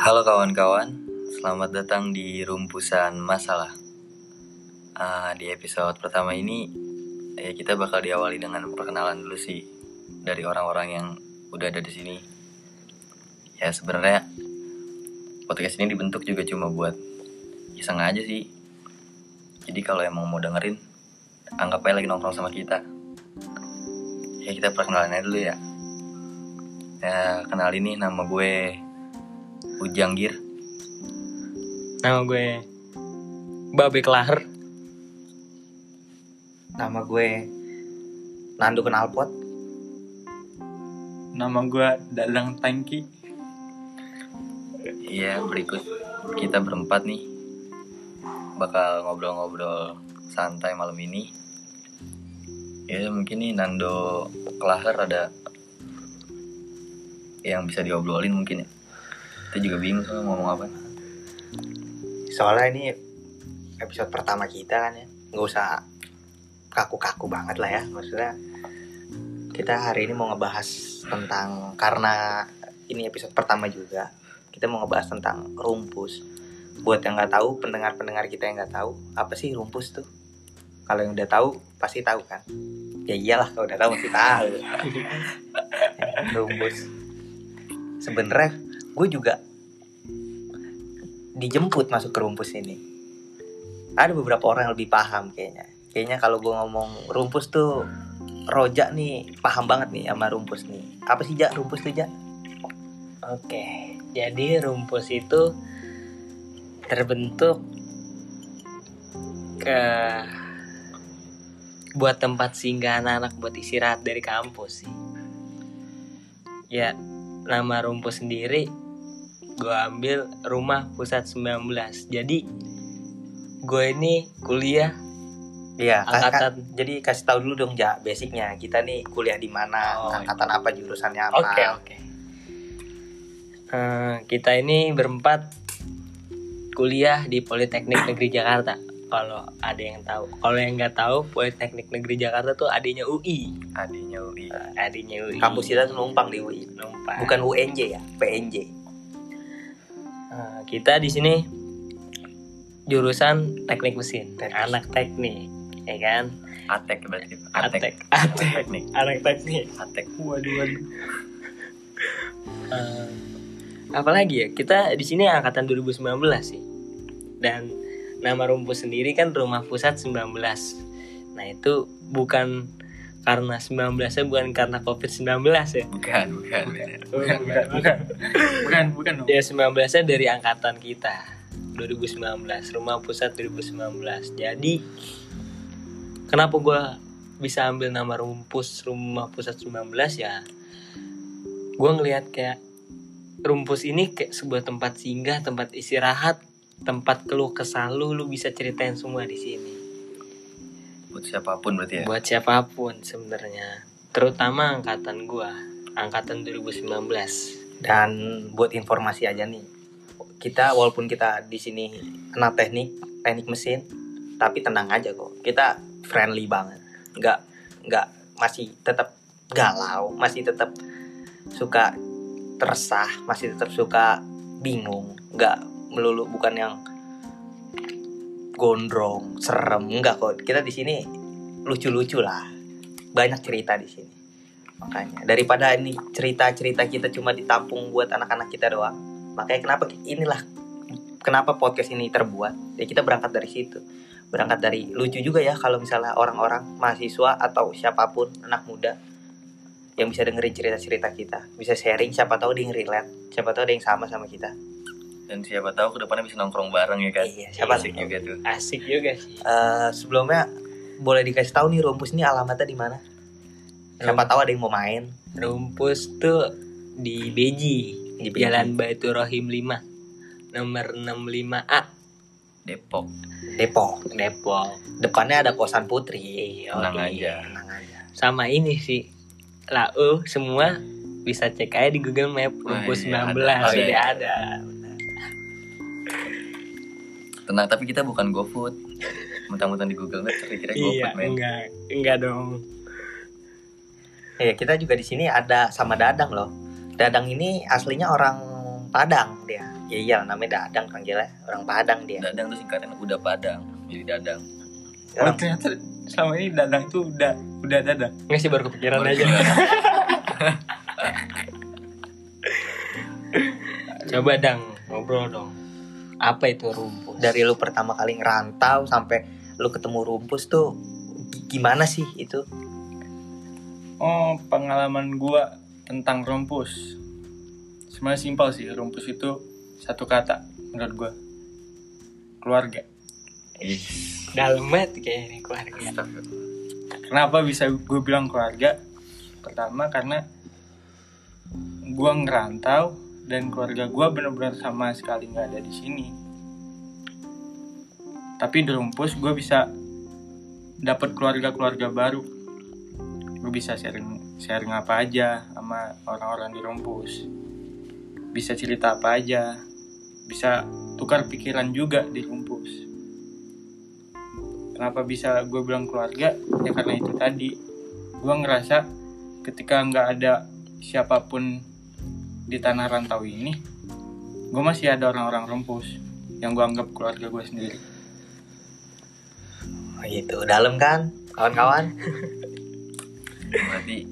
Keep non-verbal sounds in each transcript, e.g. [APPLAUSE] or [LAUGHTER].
Halo kawan-kawan, selamat datang di Rumpusan Masalah. Ah, di episode pertama ini, ya kita bakal diawali dengan perkenalan dulu sih dari orang-orang yang udah ada di sini. Ya sebenarnya podcast ini dibentuk juga cuma buat iseng aja sih. Jadi kalau emang mau dengerin, anggap aja lagi nongkrong sama kita. Ya kita perkenalan aja dulu ya. Ya kenal ini nama gue Ujang Gir. Nama gue Babe Kelahar. Nama gue Nando Kenalpot. Nama gue Dadang Tangki. Iya, berikut kita berempat nih bakal ngobrol-ngobrol santai malam ini. Ya mungkin nih Nando Kelahar ada yang bisa diobrolin mungkin ya. Kita juga bingung sama ngomong apa. Soalnya ini episode pertama kita kan ya. Nggak usah kaku-kaku banget lah ya. Maksudnya kita hari ini mau ngebahas tentang karena ini episode pertama juga. Kita mau ngebahas tentang rumpus. Buat yang nggak tahu, pendengar-pendengar kita yang nggak tahu, apa sih rumpus tuh? Kalau yang udah tahu pasti tahu kan. Ya iyalah kalau udah tahu pasti tahu. [LAUGHS] rumpus. Sebenarnya gue juga dijemput masuk ke rumpus ini. Ada beberapa orang yang lebih paham kayaknya. Kayaknya kalau gue ngomong rumpus tuh Roja nih paham banget nih sama rumpus nih. Apa sih Jak rumpus tuh Jak? Oke, jadi rumpus itu terbentuk ke buat tempat singgah anak-anak buat istirahat dari kampus sih. Ya, nama rumpus sendiri gue ambil rumah pusat 19. Jadi gue ini kuliah Iya, ka- ka- angkatan jadi kasih tahu dulu dong Jak basicnya. Kita nih kuliah di mana, Oh, angkatan apa, jurusannya apa. Oke oke. Eh, kita ini berempat kuliah di Politeknik Negeri Jakarta. Kalau ada yang tahu, kalau yang nggak tahu Politeknik Negeri Jakarta tuh adanya UI, Adiknya UI. adanya UI. Kampus kita tuh numpang di UI. Numpang. Bukan UNJ ya, PNJ. Eh, kita di sini jurusan teknik mesin, Teknik. anak teknik, ya kan? Atek berarti. Atek, Atek. atek, Teknik. anak teknik. Atek. Waduh, waduh. Eh, apalagi ya kita di sini angkatan 2019 sih dan nama rumpus sendiri kan rumah pusat 19 nah itu bukan karena 19 nya bukan karena covid 19 ya Bukan, bukan. beda. bukan bukan, bukan. Bukan, bukan dong. ya 19 nya dari angkatan kita 2019 rumah pusat 2019 jadi kenapa gua bisa ambil nama rumpus rumah pusat 19 ya gue ngelihat kayak rumpus ini kayak sebuah tempat singgah tempat istirahat tempat keluh kesah lu lu bisa ceritain semua di sini Buat siapa pun berarti ya. buat siapa pun sebenarnya terutama angkatan gua angkatan 2019 Dan buat informasi aja nih, kita walaupun kita di sini anak teknik, teknik mesin, tapi tenang aja kok. Kita friendly banget, nggak nggak masih tetap galau, masih tetap suka teresah, masih tetap suka bingung, nggak melulu bukan yang gondrong, serem, enggak kok. Kita di sini lucu-lucu lah, banyak cerita di sini. Makanya daripada ini cerita-cerita kita cuma ditampung buat anak-anak kita doang. Makanya kenapa inilah kenapa podcast ini terbuat? Ya kita berangkat dari situ. Berangkat dari lucu juga ya kalau misalnya orang-orang mahasiswa atau siapa pun anak muda yang bisa dengerin cerita-cerita kita. Bisa sharing siapa tahu yang relate siapa tahu ada yang sama sama kita Dan siapa tahu ke depannya bisa nongkrong bareng ya kan. Iya, siapa Asik juga tuh. asik juga sih Eh, sebelumnya boleh dikasih tahu nih rumpus ini alamatnya di mana siapa tahu ada yang mau main rumpus tuh di Beji Di Beji. Jalan Baitur Rohim 5 nomor 65A Depok. Depok Depok depannya ada kosan putri Iya, Tenang aja. tenang aja sama ini sih lau semua bisa cek aja di Google Map Wah, rumpus iya, 19 ada. Oh, sudah iya. ada Tenang, tapi kita bukan GoFood. Mentang-mentang di Google Maps tapi kira iya GoFood men. enggak enggak dong Ya, kita juga di sini ada sama Dadang loh. Dadang ini aslinya orang Padang dia. ya iya namanya dadang panggilnya orang Padang dia Dadang tuh singkatan udah padang jadi dadang Oh orang ternyata selama ini dadang tuh udah udah dadang. Nggak sih baru kepikiran aja. [LAUGHS] Coba dang ngobrol dong. Apa itu rumpus? dari lu pertama kali ngerantau sampai lu ketemu rumpus tuh gi- gimana sih itu Oh pengalaman gua tentang rumpus. Sebenarnya simpel sih rumpus itu satu kata menurut gua keluarga. Dalam banget kayaknya keluarga. Kenapa bisa gue bilang keluarga? Pertama karena gua ngerantau dan keluarga gua benar-benar sama sekali nggak ada di sini. Tapi di rumpus gue bisa dapat keluarga-keluarga baru. Gue bisa sharing sharing apa aja sama orang-orang di rumpus. Bisa cerita apa aja. Bisa tukar pikiran juga di rumpus. Kenapa bisa gue bilang keluarga? Ya karena itu tadi. Gue ngerasa ketika nggak ada siapa pun di tanah rantau ini, gue masih ada orang-orang rumpus yang gue anggap keluarga gue sendiri. oh, gitu dalam kan kawan-kawan berarti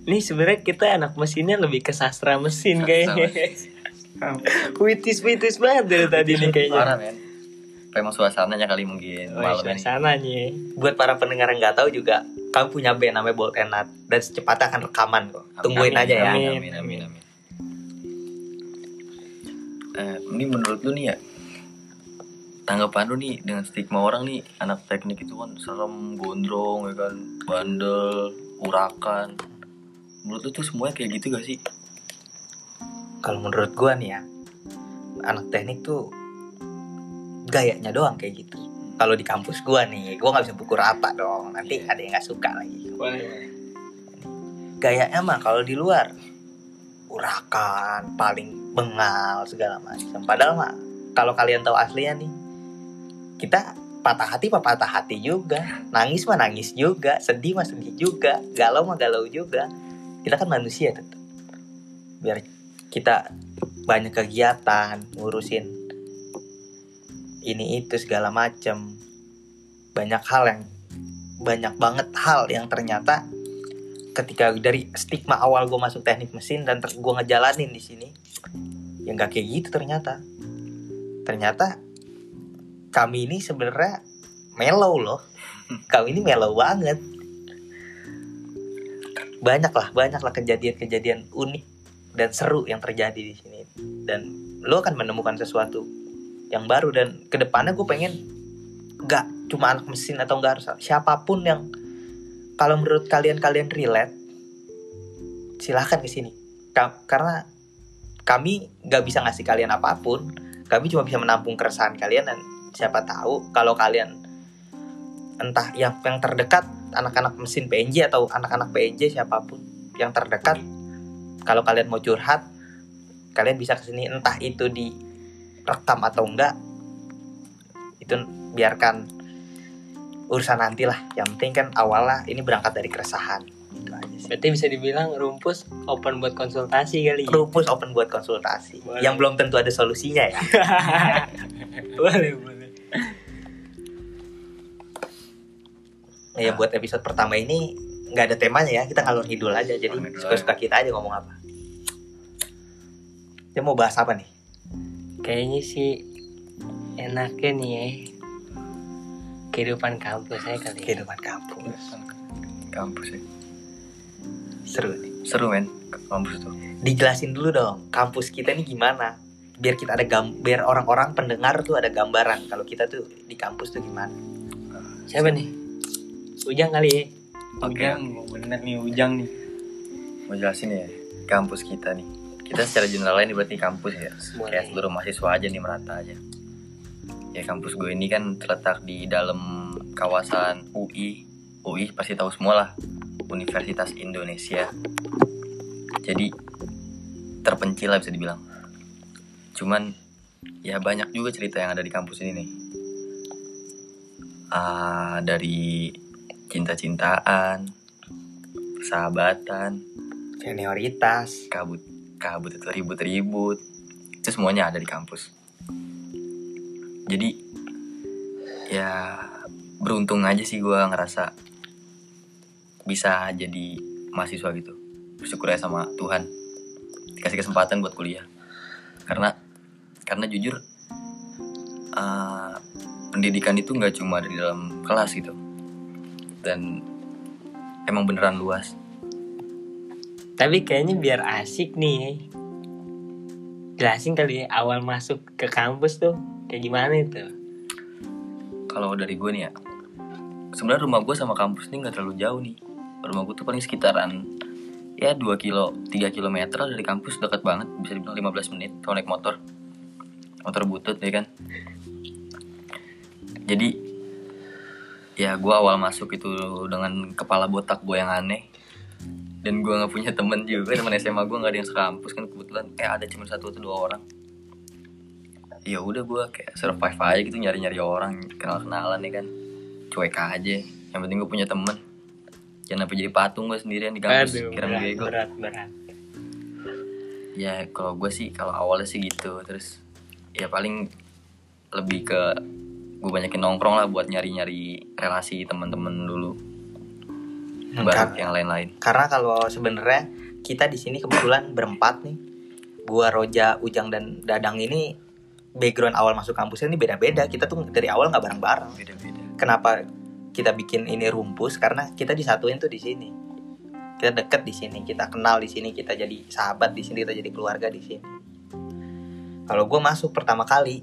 Nih sebenarnya kita anak mesinnya lebih ke sastra mesin kayaknya. Puitis-puitis banget dari tadi nih kayaknya. parah men Apa emang suasananya kali mungkin Oh, malam ini suasananya. buat para pendengar yang nggak tahu juga kamu punya band namanya Bolt and Nut dan secepatnya akan rekaman kok tungguin Amin, aja ya amin. amin amin amin eh, ini menurut lu nih ya tanggapan lu nih dengan stigma orang nih anak teknik itu kan serem gondrong ya kan bandel urakan. Menurut lu tuh semuanya kayak gitu gak sih? Kalau menurut gua nih ya anak teknik tuh gayanya doang kayak gitu. Kalau di kampus gua nih gua nggak bisa pukul rata dong nanti ada yang nggak suka lagi. Gayanya mah kalau di luar urakan paling bengal segala macam. Padahal mah kalau kalian tahu aslinya nih kita patah hati mah patah hati juga. Nangis mah nangis juga. Sedih mah sedih juga. Galau mah galau juga. Kita kan manusia tetap biar kita banyak kegiatan ngurusin ini itu segala macem banyak hal yang banyak banget hal yang ternyata ketika dari stigma awal gue masuk teknik mesin dan gue ngejalanin di sini ya nggak kayak gitu ternyata. Ternyata kami ini sebenarnya mellow loh. Kami ini mellow banget. Banyak lah banyak lah kejadian-kejadian unik dan seru yang terjadi di sini. Dan lo akan menemukan sesuatu yang baru dan ke depannya gue pengen nggak cuma anak mesin atau nggak harus siapa pun yang kalau menurut kalian kalian relate silahkan ke sini. Ka- karena kami nggak bisa ngasih kalian apa pun. Kami cuma bisa menampung keresahan kalian dan siapa tahu kalau kalian entah yang yang terdekat anak-anak mesin PNJ atau anak-anak PNJ siapa pun yang terdekat kalau kalian mau curhat kalian bisa ke sini entah itu di rekam atau enggak itu biarkan urusan nanti lah. Yang penting kan awalnya ini berangkat dari keresahan. Itu aja sih. Berarti bisa dibilang rumpus open buat konsultasi kali ya? Lupus open buat konsultasi. Boleh. yang belum tentu ada solusinya ya. [LAUGHS] Boleh, boleh. ya buat episode pertama ini nggak ada temanya ya. Kita ngalur ngidul aja jadi suka-suka kita aja ngomong apa. Dia mau bahas apa nih? Kayaknya sih enaknya nih ya. Kehidupan kampus saya kali ya. kehidupan kampus. Kampus ya. Seru nih? Seru men. Kampus tuh. Dijelasin dulu dong kampus kita ini gimana? Biar kita ada gam biar orang-orang pendengar tuh ada gambaran kalau kita tuh di kampus tuh gimana. Siapa nih? Ujang kali ya? Ujang, bener nih Ujang nih. mau jelasin ya kampus kita nih. Kita secara general ini berarti kampus ya. Boleh. kayak seluruh mahasiswa aja nih merata aja ya kampus gue ini kan terletak di dalam kawasan UI UI pasti tahu semua lah. Universitas Indonesia. Jadi terpencil lah bisa dibilang. Cuman ya banyak juga cerita yang ada di kampus ini nih. Ah, dari cinta-cintaan persahabatan senioritas. kabut kabut itu ribut-ribut. Itu semuanya ada di kampus jadi ya beruntung aja sih gue ngerasa bisa jadi mahasiswa gitu. Bersyukur ya sama Tuhan. Dikasih kesempatan buat kuliah. Karena karena jujur uh, pendidikan itu nggak cuma di dalam kelas gitu. Dan emang beneran luas. Tapi kayaknya biar asik nih. Jelasin kali ya awal masuk ke kampus tuh kayak gimana itu? kalau dari gue nih ya sebenarnya rumah gue sama kampus ini nggak terlalu jauh nih. Rumah gue tuh paling sekitaran ya 2 kilo 3 kilometer lah dari kampus dekat banget bisa dibilang 15 menit kalau naik motor. Motor butut ya kan? Jadi ya gue awal masuk itu dengan kepala botak gue yang aneh. Dan gue nggak punya temen juga teman SMA gue nggak ada yang sekampus kan kebetulan. Eh ada cuma satu atau dua orang ya udah gue kayak survive aja gitu nyari nyari orang kenal kenalan ya kan. Cuek aja yang penting gue punya temen. Jangan sampai jadi patung gue sendirian di kampus Aduh, kira berat, bego. berat, berat. ya kalau gue sih kalau awalnya sih gitu terus ya paling lebih ke gue banyakin nongkrong lah buat nyari nyari relasi teman-teman dulu. Hmm, baru yang lain-lain. karena kalau sebenarnya kita di sini kebetulan berempat nih. Gua Roja Ujang dan Dadang ini background awal masuk kampusnya ini beda-beda. Kita tuh dari awal nggak bareng-bareng. Beda-beda. Kenapa kita bikin ini rumpus? Karena kita disatuin tuh di sini. Kita deket di sini kita kenal di sini kita jadi sahabat di sini kita jadi keluarga di sini. Kalau gue masuk pertama kali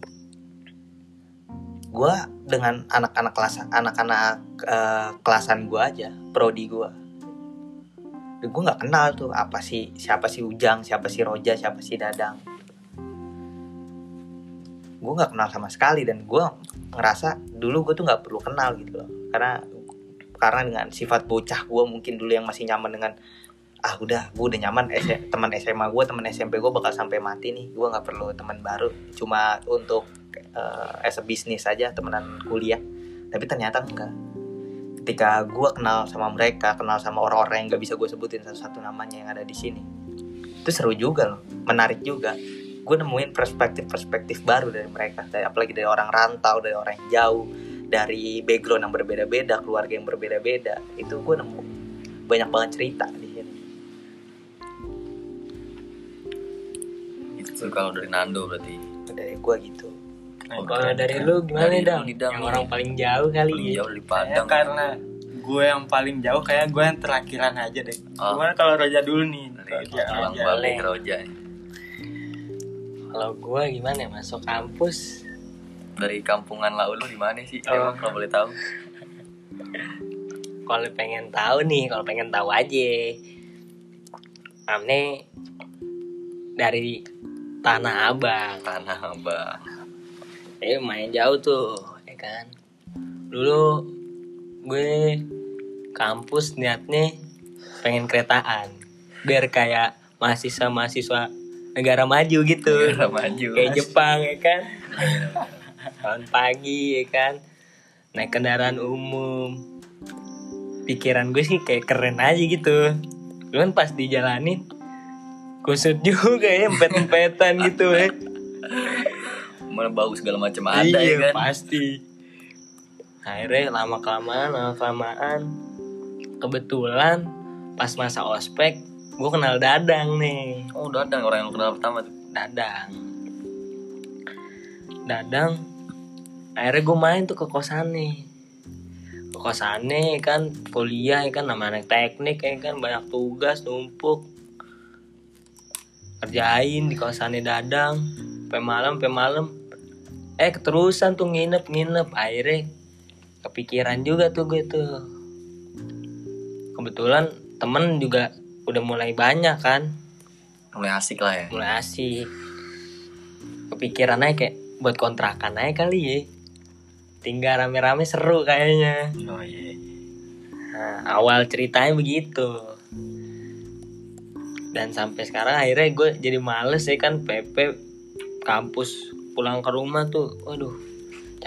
gue dengan anak-anak kelas anak-anak eh, kelasan gue aja prodi gue gue nggak kenal tuh apa sih siapa sih Ujang siapa sih Roja siapa sih Dadang gue nggak kenal sama sekali dan gue ngerasa dulu gue tuh nggak perlu kenal gitu loh. Karena karena dengan sifat bocah gue mungkin dulu yang masih nyaman dengan ah udah gue udah nyaman teman SMA gue teman SMP gue bakal sampai mati nih gue nggak perlu teman baru. Cuma untuk eh, as a bisnis saja temenan kuliah. Tapi ternyata enggak. Ketika gue kenal sama mereka kenal sama orang-orang yang nggak bisa gue sebutin satu-satu namanya yang ada di sini itu seru juga loh menarik juga gue nemuin perspektif-perspektif baru dari mereka dari apalagi dari orang rantau dari orang yang jauh dari background yang berbeda-beda keluarga yang berbeda-beda itu gue nemu banyak banget cerita di sini itu kalau dari Nando berarti dari gue gitu Nah, Kalau dari lu gimana Dari nih, Dang. Yang orang paling jauh kali paling ya. jauh dari Kayak Padang karena gue yang paling jauh kayak gue yang terakhiran aja deh. Oh. Gimana kalau Roja dulu nih? dari Roja, Tulang Roja. Balik Roja. Kalau gua gimana ya masuk kampus? dari kampungan lau lu di mana sih Oh. emang kalau boleh tahu [LAUGHS] Kalau pengen tahu nih, kalau pengen tahu aja. Amne dari Tanah Abang. tanah abang Eh main jauh tuh, ya kan. Dulu gue kampus niatnya pengen keretaan biar kayak mahasiswa-mahasiswa negara maju gitu. Negara maju. Kayak Jepang ya kan. Bangun pagi ya kan. Naik kendaraan umum. Pikiran gue sih kayak keren aja gitu. Cuman pas dijalanin kusut juga ya, empet-empetan [LAUGHS] gitu ya. mana bau segala macam ada ya iya, kan pasti. Akhirnya lama kelamaan, lama kelamaan. Kebetulan pas masa ospek, gue kenal Dadang nih. oh dadang orang yang kenal pertama tuh Dadang. Dadang. Akhirnya gue main tuh ke kosannya. Ke kosannya kan kuliah ya kan nama anak teknik ya kan banyak tugas numpuk. Kerjain di kosannya Dadang. Sampai malam, sampai malam. Eh keterusan tuh nginep-nginep. Akhirnya kepikiran juga tuh gue tuh. Kebetulan temen juga udah mulai banyak kan. Mulai asik lah ya. Mulai asik. Kepikiran aja kayak buat kontrakan aja kali ya. Tinggal rame-rame seru kayaknya. Oh iya. Nah, awal ceritanya begitu. Dan sampai sekarang akhirnya gue jadi males ya kan PP kampus pulang ke rumah tuh. Waduh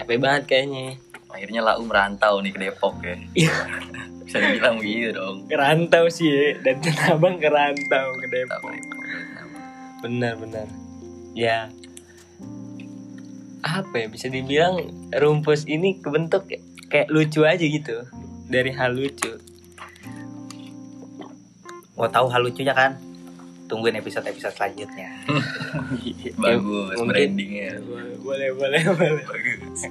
capek banget kayaknya akhirnya lau merantau nih ke Depok ya Iya. bisa dibilang begitu dong kerantau sih ya dan abang kerantau ke Tahu Depok bener bener ya apa ya bisa dibilang rumpus ini kebentuk kayak- lucu aja gitu dari hal lucu Mau tahu hal lucunya kan? Tungguin episode-episode selanjutnya. [LAUGHS] Bagus mungkin- brandingnya. boleh boleh boleh Bagus.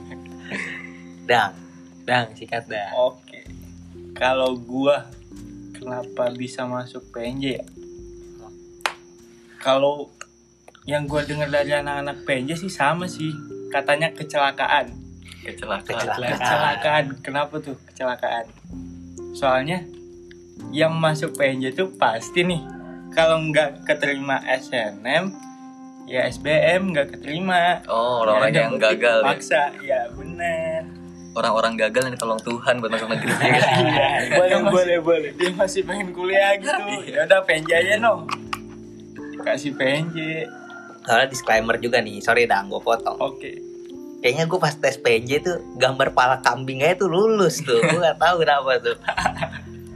Dang, dang sikat dah Oke. Kalau gua kenapa bisa masuk PNJ ya? Kalau yang gua dengar dari anak-anak PNJ sih sama sih. Katanya kecelakaan. Kecelakaan. Kecelakaan. Kecelakaan. Kenapa tuh kecelakaan? Soalnya yang masuk PNJ tuh pasti nih kalau nggak keterima SNM ya SBM nggak keterima. Oh, orang-orang Ya, yang gagal ya. Paksa, ya bener. Orang-orang gagal yang ditolong Tuhan buat masuk negeri. [LAUGHS] Iya, boleh dia masih- boleh boleh Dia masih pengen kuliah gitu. Ya udah PNJ aja no. Kasih PNJ. soalnya disclaimer juga nih. Sorry Dang, gue potong. Oke. Kayaknya gue pas tes PNJ tuh gambar pala kambing aja tuh lulus tuh. Gue gak tahu kenapa tuh. [LAUGHS]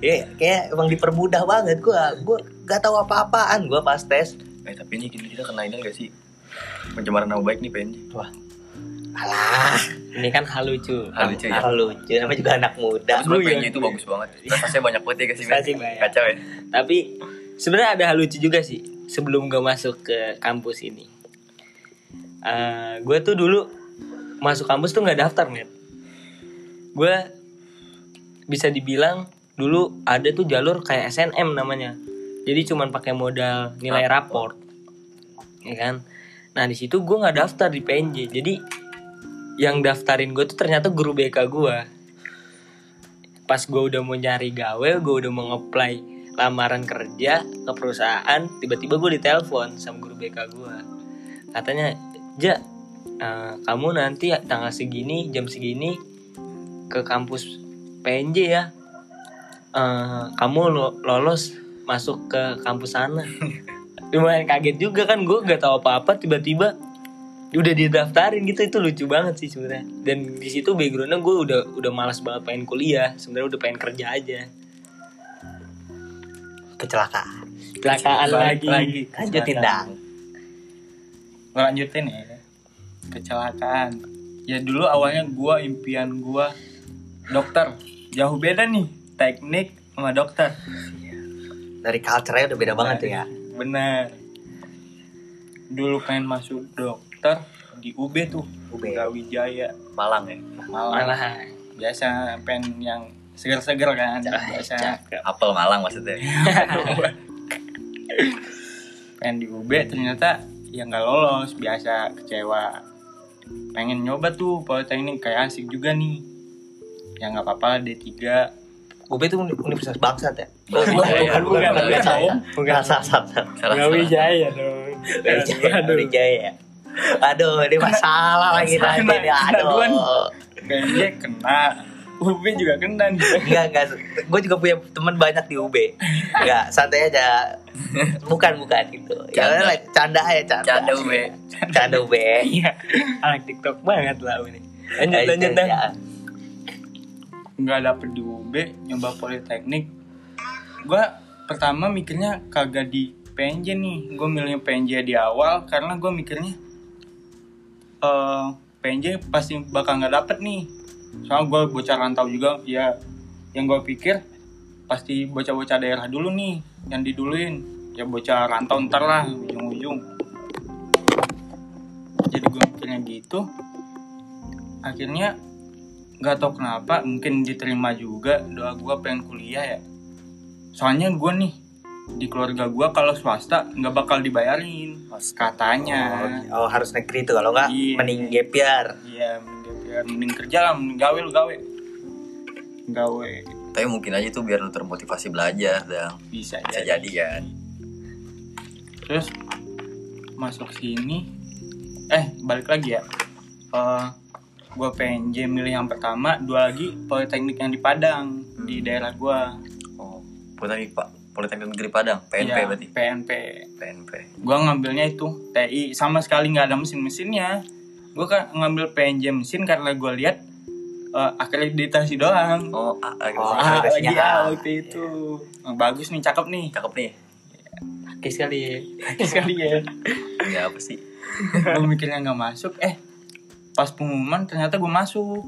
Iya, kayak emang dipermudah banget gue. Gue gak tahu apa-apaan gue pas tes. Eh tapi ini kita kena ini gak sih? Pencemaran nama baik nih PNJ. Alah, ini kan hal lucu Hal lucu ya. hal lucu. Namanya juga anak muda. Terus iya. Itu bagus banget. Prestasinya banyak banget ya gak sih? Ben? Prestasi banyak. Kacau ya. tapi sebenarnya ada hal lucu juga sih sebelum gue masuk ke kampus ini gue tuh dulu masuk kampus tuh nggak daftar net gue bisa dibilang dulu ada tuh jalur kayak SNM namanya jadi cuman pakai modal nilai raport ya kan nah di situ gue nggak daftar di PNJ jadi yang daftarin gue tuh ternyata guru BK gue pas gue udah mau nyari gawe gue udah mau ngeplay lamaran kerja ke perusahaan tiba-tiba gue ditelepon sama guru BK gue katanya ja eh, kamu nanti tanggal segini jam segini ke kampus PNJ ya. Eh, kamu lo- lolos masuk ke kampus sana. [LAUGHS] Lumayan kaget juga kan gue gak tahu apa-apa tiba-tiba udah didaftarin gitu itu lucu banget sih sebenarnya dan di situ backgroundnya gue udah udah malas banget pengen kuliah sebenarnya udah pengen kerja aja Kecelakaan. kecelakaan lagi, lagi. Lanjutin Kecelakaan. Dang. Ngelanjutin ya. Kecelakaan. Ya dulu awalnya gua impian gua dokter. Jauh beda nih teknik sama dokter. Dari culture-nya udah beda banget tuh ya. Bener. Dulu pengen masuk dokter di UB tuh. UB. Wijaya Malang ya. Malang. malah Biasa pengen yang seger-seger kan. Biasa Apel Malang maksudnya. [LAUGHS] pengen di UB ternyata ya nggak lolos biasa kecewa pengen nyoba tuh politeknik kayak asik juga nih ya nggak apa-apa D3 UB itu uni- universitas bangsat ya? Oh, bukan, bukan, bukan, bukan, bukan. bukan. Bukan. Nggak salah. Wijaya dong Wijaya, Aduh. Wijaya ya. Aduh, ini masalah lagi Masalah, nanti nih. kena duluan. Aduh. PNJ kena UB juga kena nih Enggak, enggak. Gue juga punya teman banyak di UB. Enggak, santai aja. Bukan, bukan gitu. Ya Canda. udah, canda aja, canda. Canda UB. Canda UB. iya anak TikTok banget lah ini lanjut Ayo, lanjut dah ya. nggak dapet di UB nyoba politeknik gua pertama mikirnya kagak di PNJ nih gue milih PNJ di awal karena gue mikirnya eh PNJ pasti bakal nggak dapet nih. Soalnya gue bocah rantau juga ya yang gue pikir pasti bocah-bocah daerah dulu nih yang diduluin. Ya bocah rantau ntar lah ujung-ujung. Jadi gue mikirnya gitu. Akhirnya nggak tahu kenapa mungkin diterima juga. Doa gue pengen kuliah ya. Soalnya gue nih di keluarga gue kalau swasta nggak bakal dibayarin. Katanya. Oh, harus negeri tuh kalau enggak Iya. mending gap year. iya mending, biar mending kerja lah mending gawe lu gawe. Gawe. Tapi mungkin aja tuh biar lu termotivasi belajar dan bisa, bisa jadi. kan. terus masuk sini. Eh balik lagi ya. Eh gue PNJ milih yang pertama dua lagi politeknik yang di Padang di daerah gue Oh, Politeknik Pak, Politeknik Negeri Padang, PNP Iya, berarti. PNP PNP. gue ngambilnya itu TI sama sekali nggak ada mesin-mesinnya gue kan ngambil PNJ mesin karena gue lihat eh, akreditasi doang Oh, ah, ah, Oh, akreditasinya lagi A. waktu itu Oh, bagus nih cakep nih cakep nih. Oke sekali ya sekali ya Ya apa sih? gue mikirnya nggak masuk eh pas pengumuman ternyata gue masuk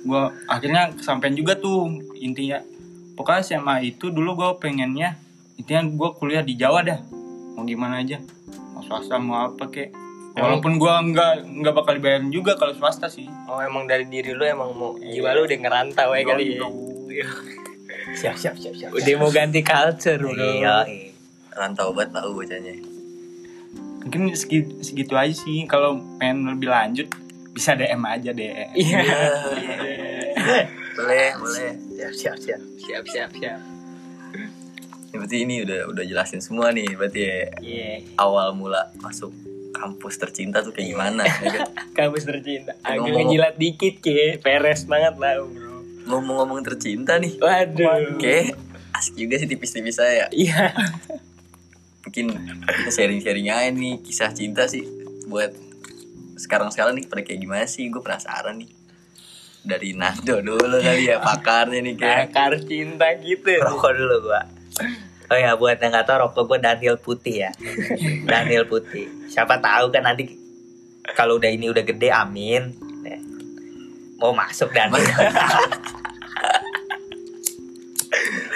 gue akhirnya kesampaian juga tuh intinya pokoknya SMA itu dulu gue pengennya intinya gue kuliah di Jawa dah. Mau gimana aja. Mau swasta mau apa kek. Walaupun gue nggak nggak bakal dibayarin juga kalau swasta sih. Oh emang dari diri lu emang mau jiwa lu udah ngerantau ya kali ya. siap siap siap siap. Udah mau ganti culture iya iya. rantau banget tahu bocahnya mungkin segitu, segitu aja sih. Kalau pengen lebih lanjut bisa DM aja deh Iya. [LAUGHS] boleh boleh siap siap siap Siap siap siap. Ya, berarti ini udah udah jelasin semua nih berarti ya Iya. awal mula masuk kampus tercinta tuh kayak gimana ya kan? [LAUGHS] Kampus tercinta. Agak Ngomong- ngejilat dikit ke. Peres banget lah bro. ngomong-ngomong tercinta nih Waduh. Oke, asik juga sih tipis-tipis saya. Iya. Mungkin kita sharing-sharing aja nih kisah cinta sih buat sekarang-sekarang nih pada kayak gimana sih? Gue penasaran nih. Dari Nando dulu kali ya [LAUGHS] pakarnya nih kayak. Akar cinta gitu. rokok dulu gua oh ya buat yang nggak tahu rokok gua Daniel putih ya [LAUGHS] Daniel putih siapa tahu kan nanti kalau udah ini udah gede amin Ya. mau masuk Daniel [LAUGHS]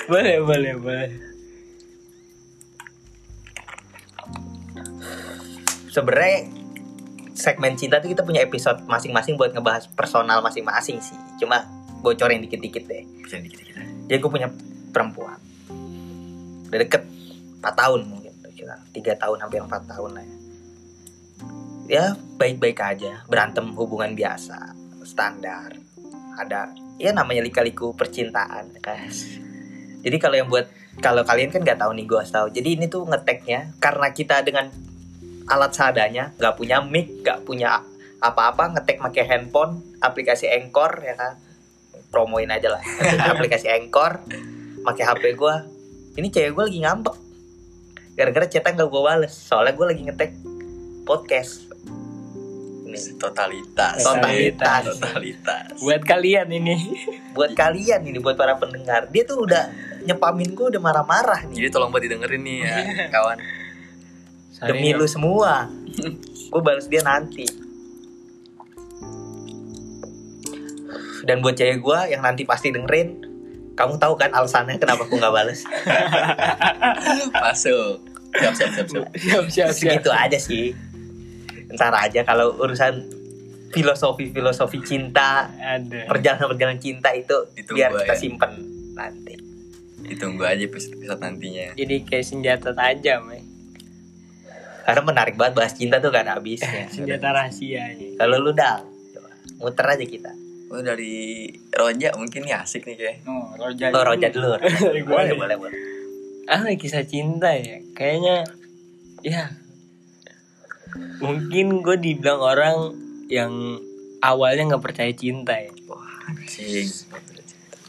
boleh boleh boleh. sebenarnya segmen cinta tuh kita punya episode masing-masing buat ngebahas personal masing-masing sih. Cuma bocorin dikit-dikit deh. Bisa dikit-dikit. jadi gue punya perempuan. Udah deket 4 tahun mungkin. Tiga tahun hampir 4 tahun lah ya. Ya baik-baik aja. Berantem hubungan biasa standar. Ada ya namanya lika-liku percintaan guys. Jadi kalau yang buat kalau kalian kan nggak tahu nih gue tahu. Jadi ini tuh ngeteknya karena kita dengan alat seadanya nggak punya mic nggak punya apa-apa ngetek pakai handphone aplikasi Anchor ya kan promoin aja lah [LAUGHS] aplikasi Anchor pakai HP gue ini cewek gue lagi ngambek gara-gara cetak gak gue bales soalnya gue lagi ngetek podcast ini Totalitas. Totalitas. Totalitas. Buat kalian ini. buat kalian ini buat para pendengar dia tuh udah nyepamin gue udah marah-marah nih Jadi tolong buat didengerin nih ya [LAUGHS] kawan. Demi lu semua gue balas dia nanti dan buat cewek gue yang nanti pasti dengerin kamu tahu kan alasannya kenapa aku nggak bales [LAUGHS] Masuk. Siap siap siap siap. Siap siap siap. segitu aja sih ntar aja kalau urusan filosofi filosofi cinta Ada. perjalanan perjalanan cinta itu Ditunggu biar kita ya. simpen nanti Ditunggu aja episode nantinya. Jadi kayak senjata tajam ya. Karena menarik banget bahas cinta tuh gak ada habisnya [LAUGHS] Senjata rahasia ini. kalau lu coba, muter aja kita Oh dari Roja mungkin nih asik nih kayak. oh, roja lo roja dulu [LAUGHS] boleh nih. boleh boleh Ah kisah cinta ya. Kayaknya ya mungkin gue dibilang orang yang awalnya nggak percaya cinta ya. Wah anjing.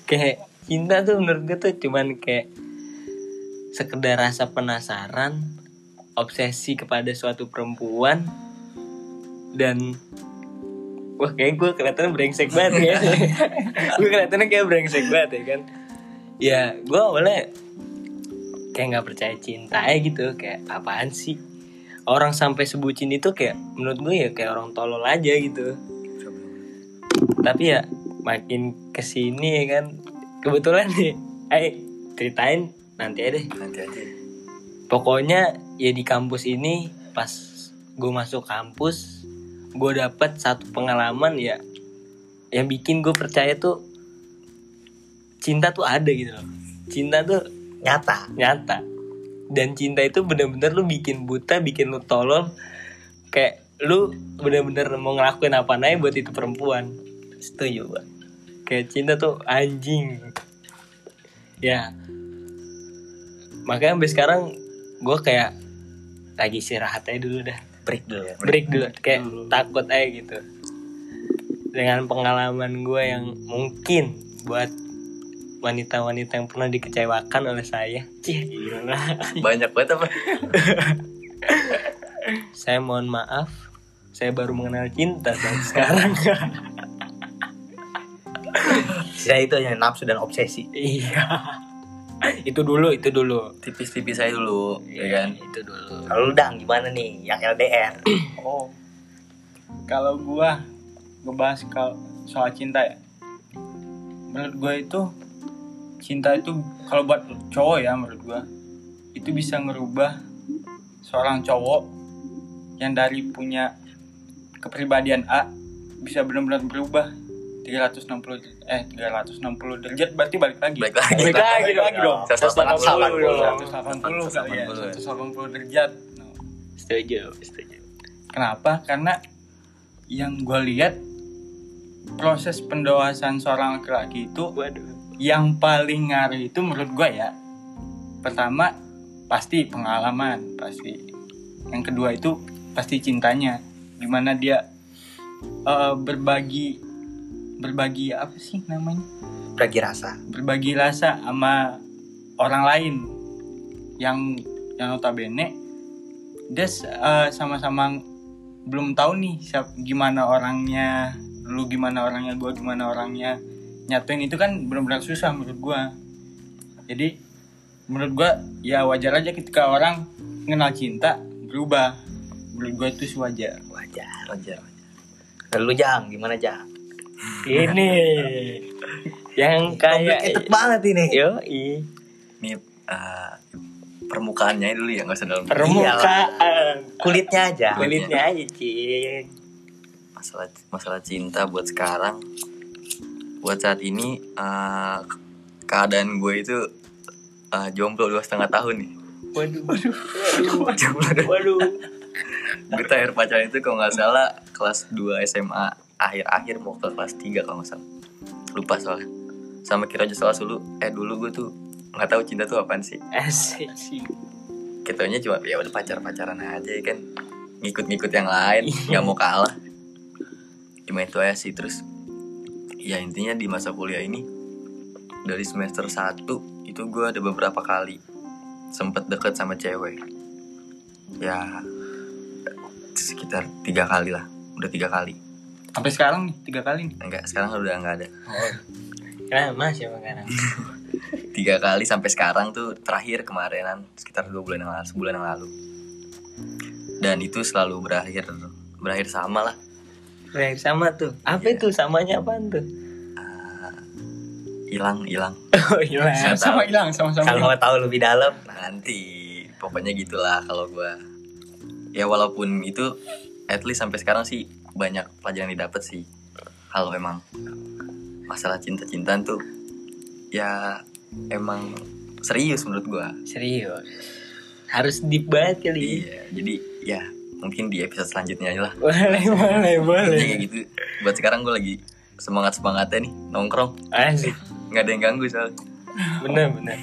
Kayak cinta tuh menurut gue tuh cuman kayak sekedar rasa penasaran, obsesi kepada suatu perempuan dan wah kayak gue kelihatan brengsek banget ya. [LAUGHS] gue kelihatannya kayak brengsek banget ya kan. Ya gue awalnya kayak nggak percaya cinta ya gitu kayak apaan sih orang sampai sebutin itu kayak menurut gue ya kayak orang tolol aja gitu tapi ya makin ke sini ya kan kebetulan nih eh ceritain nanti aja deh Nanti aja. Pokoknya ya di kampus ini pas gue masuk kampus gue dapet satu pengalaman ya yang bikin gue percaya tuh cinta tuh ada gitu loh. Cinta tuh nyata. nyata. Dan cinta itu bener-bener lu bikin buta bikin lu tolol kayak lu bener-bener mau ngelakuin apa aja buat itu perempuan. Setuju gua. Kayak cinta tuh anjing. Ya. Makanya sampai sekarang gue kayak lagi istirahat aja dulu dah. Break dulu ya break dulu. kayak takut aja gitu. Dengan pengalaman gue yang mungkin buat wanita-wanita yang pernah dikecewakan oleh saya. Cih, gila. [LAUGHS] Banyak banget apa? [LAUGHS] saya mohon maaf. Saya baru mengenal cinta dan sekarang. [LAUGHS] Sisa itu hanya nafsu dan obsesi. Iya itu dulu itu dulu. Tipis-tipis aja dulu, ya kan? itu dulu. Kalau lu dang gimana nih? Yang LDR [CLEARS THROAT] oh. Kalau gua ngebahas soal cinta ya. Menurut gue itu cinta itu kalau buat cowok ya menurut gue itu bisa ngerubah seorang cowok yang dari punya kepribadian A bisa benar-benar berubah 360 eh 360 derajat berarti balik lagi Balik lagi. Balik lagi dong. lagi dong 180 180 kali ya 180 derajat Nah, Setuju, setuju. Kenapa? Karena yang gue lihat proses pendewasaan seorang laki-laki itu Waduh. yang paling ngaruh itu menurut gue ya pertama pasti pengalaman pasti yang kedua itu pasti cintanya gimana dia eh, berbagi berbagi apa sih namanya Berbagi rasa. berbagi rasa sama orang lain yang yang notabene dia eh, sama-sama belum tahu nih siap gimana orangnya lu gimana orangnya gua gimana orangnya nyatuin itu kan benar-benar susah menurut gua jadi menurut gua ya wajar aja ketika orang kenal cinta berubah menurut gua itu sih wajar Wajar. Wajar. Lalu Jang, gimana Jang? Ini. Yang kayak Complicated banget ini. yo Ini eh, permukaannya dulu ya nggak usah dalam. Permukaan. Kulitnya aja. kulitnya aja cing. Masalah masalah cinta buat sekarang. Buat saat ini eh, keadaan gue itu eh, jomblo dua setengah tahun nih. Waduh. Waduh waduh jomblo dua- waduh. Gue terakhir pacaran itu kalau nggak salah kelas 2 SMA akhir-akhir mau ke kelas 3 kalau nggak salah. Lupa soalnya. Sama kira aja salah dulu eh dulu gue tuh nggak tahu cinta tuh apaan sih. Asik. Kitanya cuma ya udah pacar pacaran aja ya kan. Ngikut-ngikut yang lain nggak mau kalah. Cuma itu aja sih terus ya intinya di masa kuliah ini dari semester 1 itu gue ada beberapa kali sempet deket sama cewek. Ya sekitar tiga kali lah. Udah tiga kali sampai sekarang nih tiga kali nih. Enggak sekarang udah nggak ada. Nah, mas ya sekarang. [LAUGHS] Tiga kali sampai sekarang tuh terakhir kemarinan sekitar dua bulan yang lalu sebulan yang lalu. Dan itu selalu berakhir berakhir sama lah. Kayak sama tuh. Apa Iya. itu? Samanya apaan tuh? Ah, hilang hilang. [LAUGHS] Oh hilang. Sama hilang sama-sama Kalau hilang. mau tahu lebih dalam, nanti pokoknya gitulah kalau gua. Ya walaupun itu at least sampai sekarang sih banyak pelajaran yang didapat sih. Kalau emang masalah cinta-cintaan tuh ya emang serius menurut gua. Serius. Harus deep banget kali. Iya jadi ya mungkin di episode selanjutnya aja lah. Boleh boleh boleh kayak gitu. Buat sekarang gue lagi semangat semangatnya nih nongkrong. Asik. Nggak ada yang ganggu soalnya [LAUGHS] bener bener.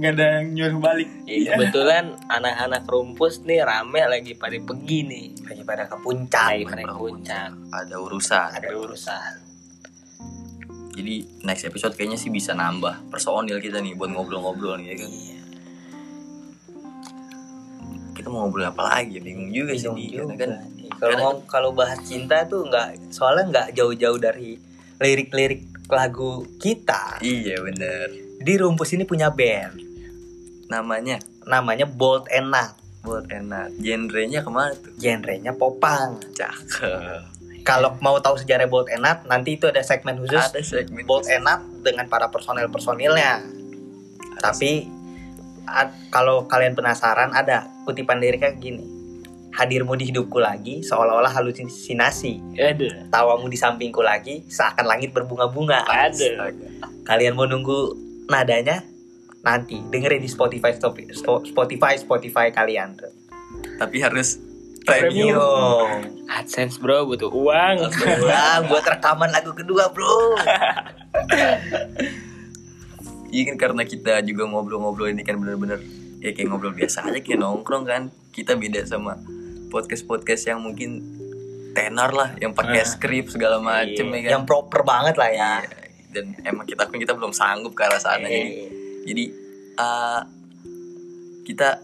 Nggak ada yang nyuruh balik. Ya, kebetulan anak-anak rumpus nih rame lagi pada pergi nih. Lagi pada ke puncak. lagi pada puncak. ada urusan. Ada urusan. Jadi next episode kayaknya sih bisa nambah personil kita nih buat ngobrol-ngobrol nih ya kan? Iya. kita mau ngobrol apa lagi? Bingung juga sih Bingung nih juga. karena kan. Kalau kalau bahas cinta tuh nggak soalnya nggak jauh-jauh dari lirik-lirik lagu kita. iya bener Di Rumpus ini punya band namanya namanya Bold and Nut. buat enak genrenya ke mana tuh Genrenya popang. cakep Kalau mau tahu sejarah Bold and Nut, nanti itu ada segmen khusus ada segmen Bold and Nut dengan para personel-personilnya. Tapi a- kalau kalian penasaran ada kutipan liriknya gini. Hadirmu di hidupku lagi seolah-olah halusinasi. ada Tawamu di sampingku lagi seakan langit berbunga-bunga. ada Kalian mau nunggu nadanya? Nanti dengerin di Spotify Spotify Spotify kalian tuh. tapi harus Premium. premium adsense bro butuh uang Wah, buat rekaman lagu kedua, Bro. [LAUGHS] Iya kan karena kita juga ngobrol-ngobrol ini kan bener-bener ya kayak ngobrol biasa aja kayak nongkrong kan kita beda sama podcast-podcast yang mungkin tenar lah yang pakai Ah. skrip segala macem Iya. ya kan Yang proper banget lah ya. Iya. dan emang kita pun kita belum sanggup ke arah sana jadi Eh, jadi uh, kita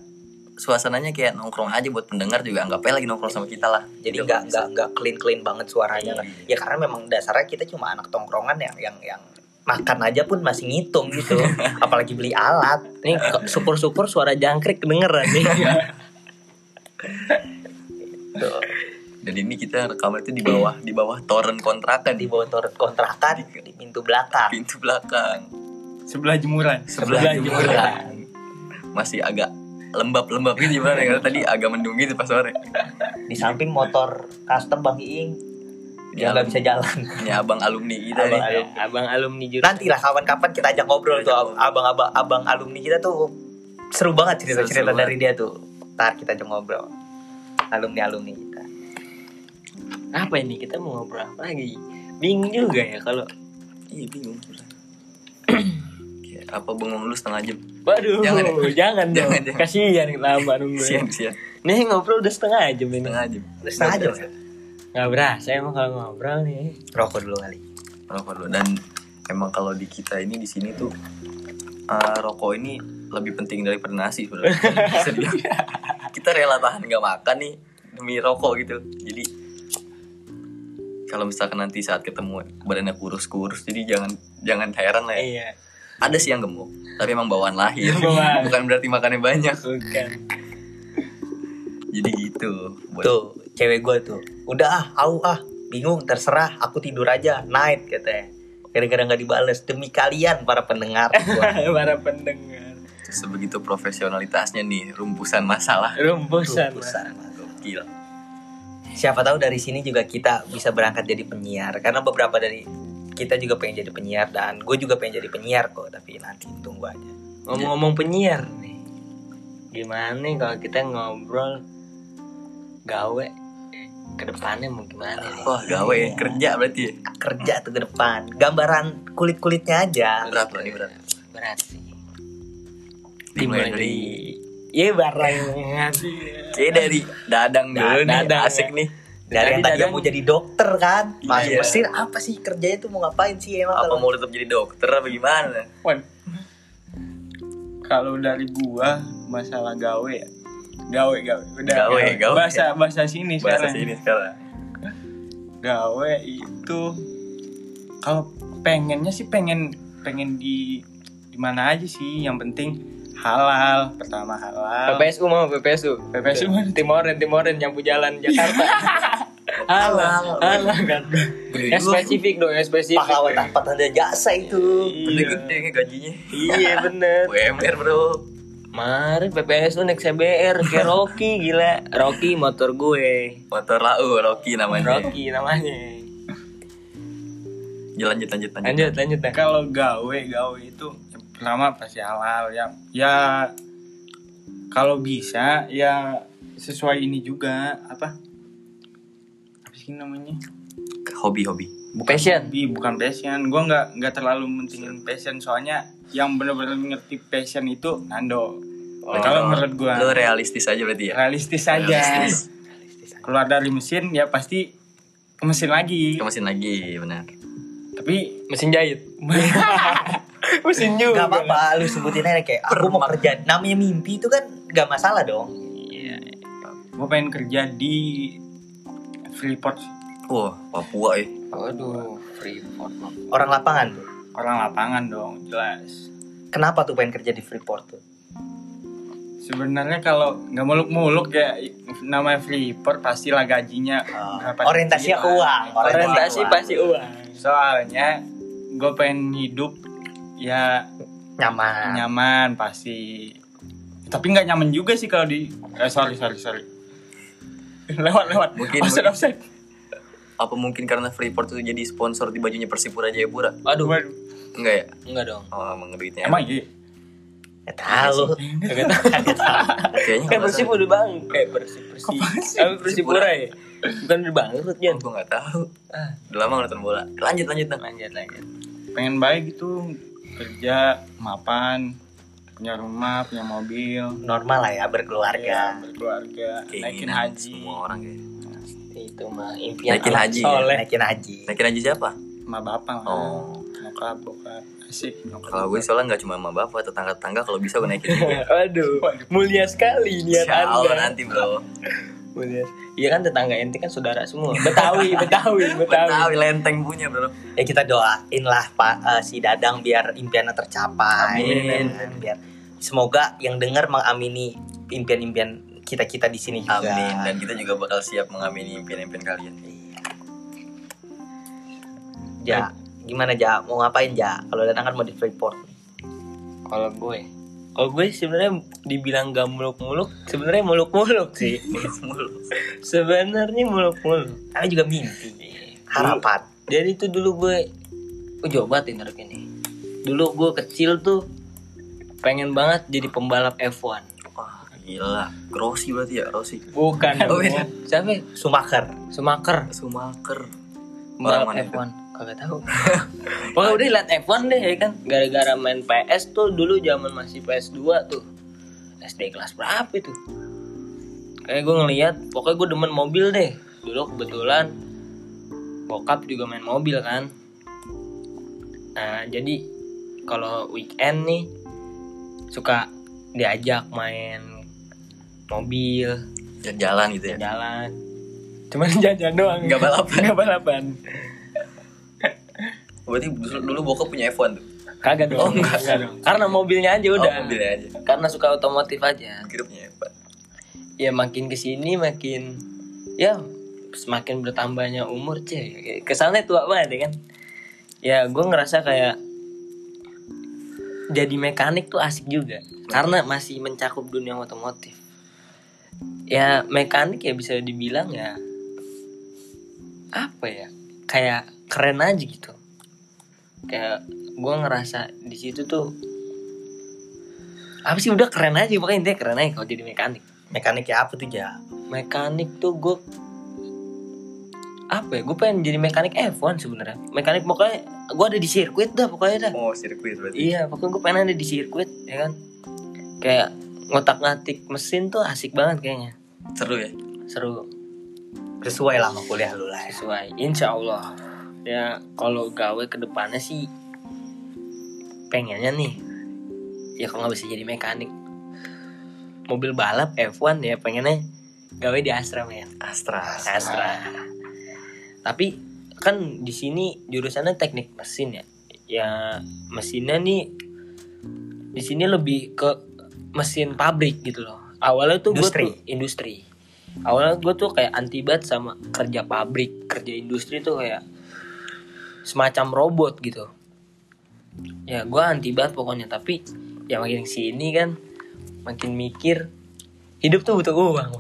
suasananya kayak nongkrong aja buat pendengar juga anggap aja lagi nongkrong sama kita lah jadi Gitu. nggak nggak nggak clean clean banget suaranya Iya. kan. Ya karena memang dasarnya kita cuma anak tongkrongan yang yang yang makan aja pun masih ngitung gitu. [LAUGHS] Apalagi beli alat. nih kok syukur-syukur suara jangkrik kedengeran nih [LAUGHS] Tuh. Dan ini kita rekaman itu di bawah di bawah toren kontrakan di bawah toren kontrakan di pintu belakang pintu belakang. Sebelah jemuran. Sebelah Sebelah jemuran. jemuran. Masih agak lembab-lembab gitu gimana ya? Karena tadi agak mendung gitu pas sore. di samping motor custom bang Iing yang nggak bisa jalan Ini abang alumni kita Abang nih. alumni. abang alumni jurusan nanti lah kapan-kapan kita ajak ngobrol tuh ab- abang-abang abang alumni kita tuh seru banget cerita-cerita dari dia tuh ntar kita ajak ngobrol alumni alumni kita apa ini kita mau ngobrol apa lagi bingung juga ya kalau Iya bingung. Apa bengong lu setengah jam? waduh Jangan [LAUGHS] jangan, ya. jangan dong Jangan, jangan. kasihan lama nunggu Sian sian nih ngobrol udah setengah jam ini setengah jam. Udah setengah jam ya? nggak berasa emang kalau ngobrol nih rokok dulu kali rokok dulu dan emang kalau di kita ini di sini tuh eh, rokok ini lebih penting daripada nasi sebenarnya [LAUGHS] kita rela tahan nggak makan nih demi rokok gitu. Jadi kalau misalkan nanti saat ketemu badannya kurus-kurus jadi jangan jangan heran lah ya. Iya. Ada sih yang gemuk tapi emang bawaan lahir. Bawaan. [LAUGHS] bukan berarti makannya banyak. Bukan. Jadi gitu. Buat tuh cewek gue tuh udah ah au ah bingung terserah aku tidur aja night katanya. Gara-gara nggak dibales demi kalian para pendengar [LAUGHS] para pendengar sebegitu profesionalitasnya nih rumpusan masalah. Rumpusan. Rumpusan. gokil. Siapa tahu dari sini juga kita bisa berangkat jadi penyiar karena beberapa dari kita juga pengen jadi penyiar dan gue juga pengen jadi penyiar kok tapi nanti tunggu aja. Ngomong-ngomong penyiar nih gimana nih kalau kita ngobrol gawe? Ke depannya mau gimana nih? Wah gawe ya kerja berarti ya? Kerja tuh ke depan. Gambaran kulit kulitnya aja. Berat loh ini berat. Berat sih dimulai dari Iya barengan kayak dari dadang dulu nih Dadang, asik ya. nih dari yang Jadi tadi dadang- mau jadi dokter kan masuk Iya. Mesir apa sih kerjanya tuh mau ngapain sih emang apa kalau mau tetap jadi dokter apa gimana Wan. Kalau dari gua masalah gawe ya. Gawe gawe udah Gawe, gawe. bahasa bahasa sini bahasa sekarang. sini sekarang Gawe itu kalau pengennya sih pengen pengen di di mana aja sih yang penting halal pertama halal. PPSU mau PPSU PPSU mana? Timoren Timoren nyapu jalan Jakarta. [LAUGHS] Halal. Halal kan Gede yang spesifik dong yang spesifik. Pahlawan tanpa tanda jasa itu. Gede-gede nih gajinya. Iya bener. [LAUGHS] UMR bro. Mari PPSU naik CBR kayak Rocky gila. Rocky motor gue. Motor lau Rocky namanya. Rocky namanya. Jalan lanjut lanjut lanjut. Lanjut lanjut nah. kalau gawe gawe itu pertama pasti halal ya. Ya kalau bisa ya sesuai ini juga apa? Apa sih namanya? Hobi hobi. Passion. Bi, bukan passion. Gue nggak nggak terlalu mentingin passion. soalnya yang benar-benar ngerti passion itu Nando. Oh, kalau menurut gue lu realistis aja berarti ya? Realistis saja Realistis. keluar dari mesin ya pasti ke mesin lagi. Ke mesin lagi benar. Tapi mesin jahit [LAUGHS] mesin juga Gak apa-apa lu sebutin aja kayak aku mau kerja. Namanya mimpi itu kan gak masalah dong. Iya gue pengen kerja di Freeport. Wah Papua ya waduh freeport orang lapangan tuh? Orang lapangan dong jelas. Kenapa tuh pengen kerja di Freeport tuh? Sebenarnya kalau nggak muluk-muluk ya namanya Freeport pastilah gajinya berapa orientasinya ke sekian. uang orientasi uang. pasti uang. Soalnya gue pengen hidup ya nyaman. nyaman pasti. Tapi nggak nyaman juga sih kalau di eh, sorry sorry sorry. [LAUGHS] Lewat lewat. Mungkin- mungkin. offside apa mungkin karena Freeport itu jadi sponsor di bajunya Persipura Jayapura aduh Waduh, enggak ya? Enggak dong. Oh emang duitnya emang iya? Gak tahu. Kagak [LAUGHS] tahu. kayaknya kan nggak persib udah bang kayak persib persib. Apa persipura ya? Bukan udah bangkrut Jan. Gue nggak tahu. Ah. Udah lama nonton bola. Lanjut lanjut dong lanjut lanjut. Pengen baik gitu kerja mapan punya rumah punya mobil. Normal lah ya berkeluarga. Berkeluarga. Naikin Keinginan haji. semua orang kayak itu mah impian Naikin haji, soleh. Naikin haji. Naikin haji siapa? Sama bapak lah. Oh. Nyokap bokap. Asik nyokap kalau gue soalnya nggak cuma sama bapak tetangga tetangga kalau bisa gue naikin juga. [LAUGHS] Waduh, mulia sekali niat anda. nanti bro. Mulia. Iya kan tetangga ente kan saudara semua. Betawi, Betawi, [LAUGHS] Betawi. Betawi lenteng punya bro ya kita doain lah pak eh, si dadang biar impiannya tercapai Amin. biar semoga yang dengar mengamini impian-impian kita kita di sini juga Amin dan kita juga bakal siap mengamini impian-impian kalian. ja gimana ja mau ngapain ja kalau datang kan mau di Freeport Kalau gue, kalau gue sebenarnya dibilang gak muluk-muluk, sebenarnya muluk-muluk sih. sebenarnya muluk-muluk. karena juga mimpi harapan Jadi itu dulu gue, gue coba tindak ini. Dulu gue kecil tuh pengen banget jadi pembalap F1. Wah, gila. Rossi berarti ya, Rossi. Bukan. Oh, beda. Siapa? Sumaker Sumaker. Sumaker. Pembalap Orang mana itu? F1. Kagak tahu. [LAUGHS] Pokoknya udah liat F1 deh ya kan. Gara-gara main PS tuh dulu zaman masih PS2 tuh. SD kelas berapa itu? Kayak gue ngeliat, pokoknya gue demen mobil deh. Dulu kebetulan bokap juga main mobil kan. Nah, jadi kalau weekend nih suka diajak main mobil, Jalan gitu ya. jalan. Cuman [LAUGHS] jajan doang. Nggak balapan. Nggak balapan. Berarti dulu, dulu bokap punya F1 tuh. Kagak dong. Oh, enggak. Kagak [LAUGHS] dong. Karena mobilnya aja udah. Oh, mobilnya aja. Karena suka otomotif aja. Kira punya F1. Ya makin ke sini makin ya semakin bertambahnya umur cek. Kesannya tua banget ya kan. Ya gue ngerasa kayak jadi mekanik tuh asik juga. Karena masih mencakup dunia otomotif. Ya mekanik ya bisa dibilang ya apa ya kayak keren aja gitu kayak gue ngerasa di situ tuh apa sih udah keren aja pokoknya intinya keren aja kalau jadi mekanik. Mekanik ya apa tuh ja? Mekanik tuh gue apa ya gue pengen jadi mekanik F1 sebenarnya. Mekanik pokoknya gue ada di sirkuit dah pokoknya dah. Oh, sirkuit berarti. iya pokoknya gue pengen ada di sirkuit ya kan? Kayak ngotak ngatik mesin tuh asik banget kayaknya. Seru ya. seru. Sesuai lah sama kuliah lu lah ya. sesuai insya Allah ya kalau gawe ke depannya sih pengennya nih ya kalau nggak bisa jadi mekanik. Mobil balap F1 ya pengennya gawe di Astra men. Astra. Astra. Tapi kan di sini jurusannya teknik mesin ya. Ya mesinnya nih di sini lebih ke mesin pabrik gitu loh. Awalnya tuh gue Industri. tuh industri. Awalnya gue tuh kayak anti banget sama kerja pabrik kerja industri tuh kayak semacam robot gitu. Ya gue anti banget pokoknya tapi ya makin sini kan makin mikir hidup tuh butuh uang.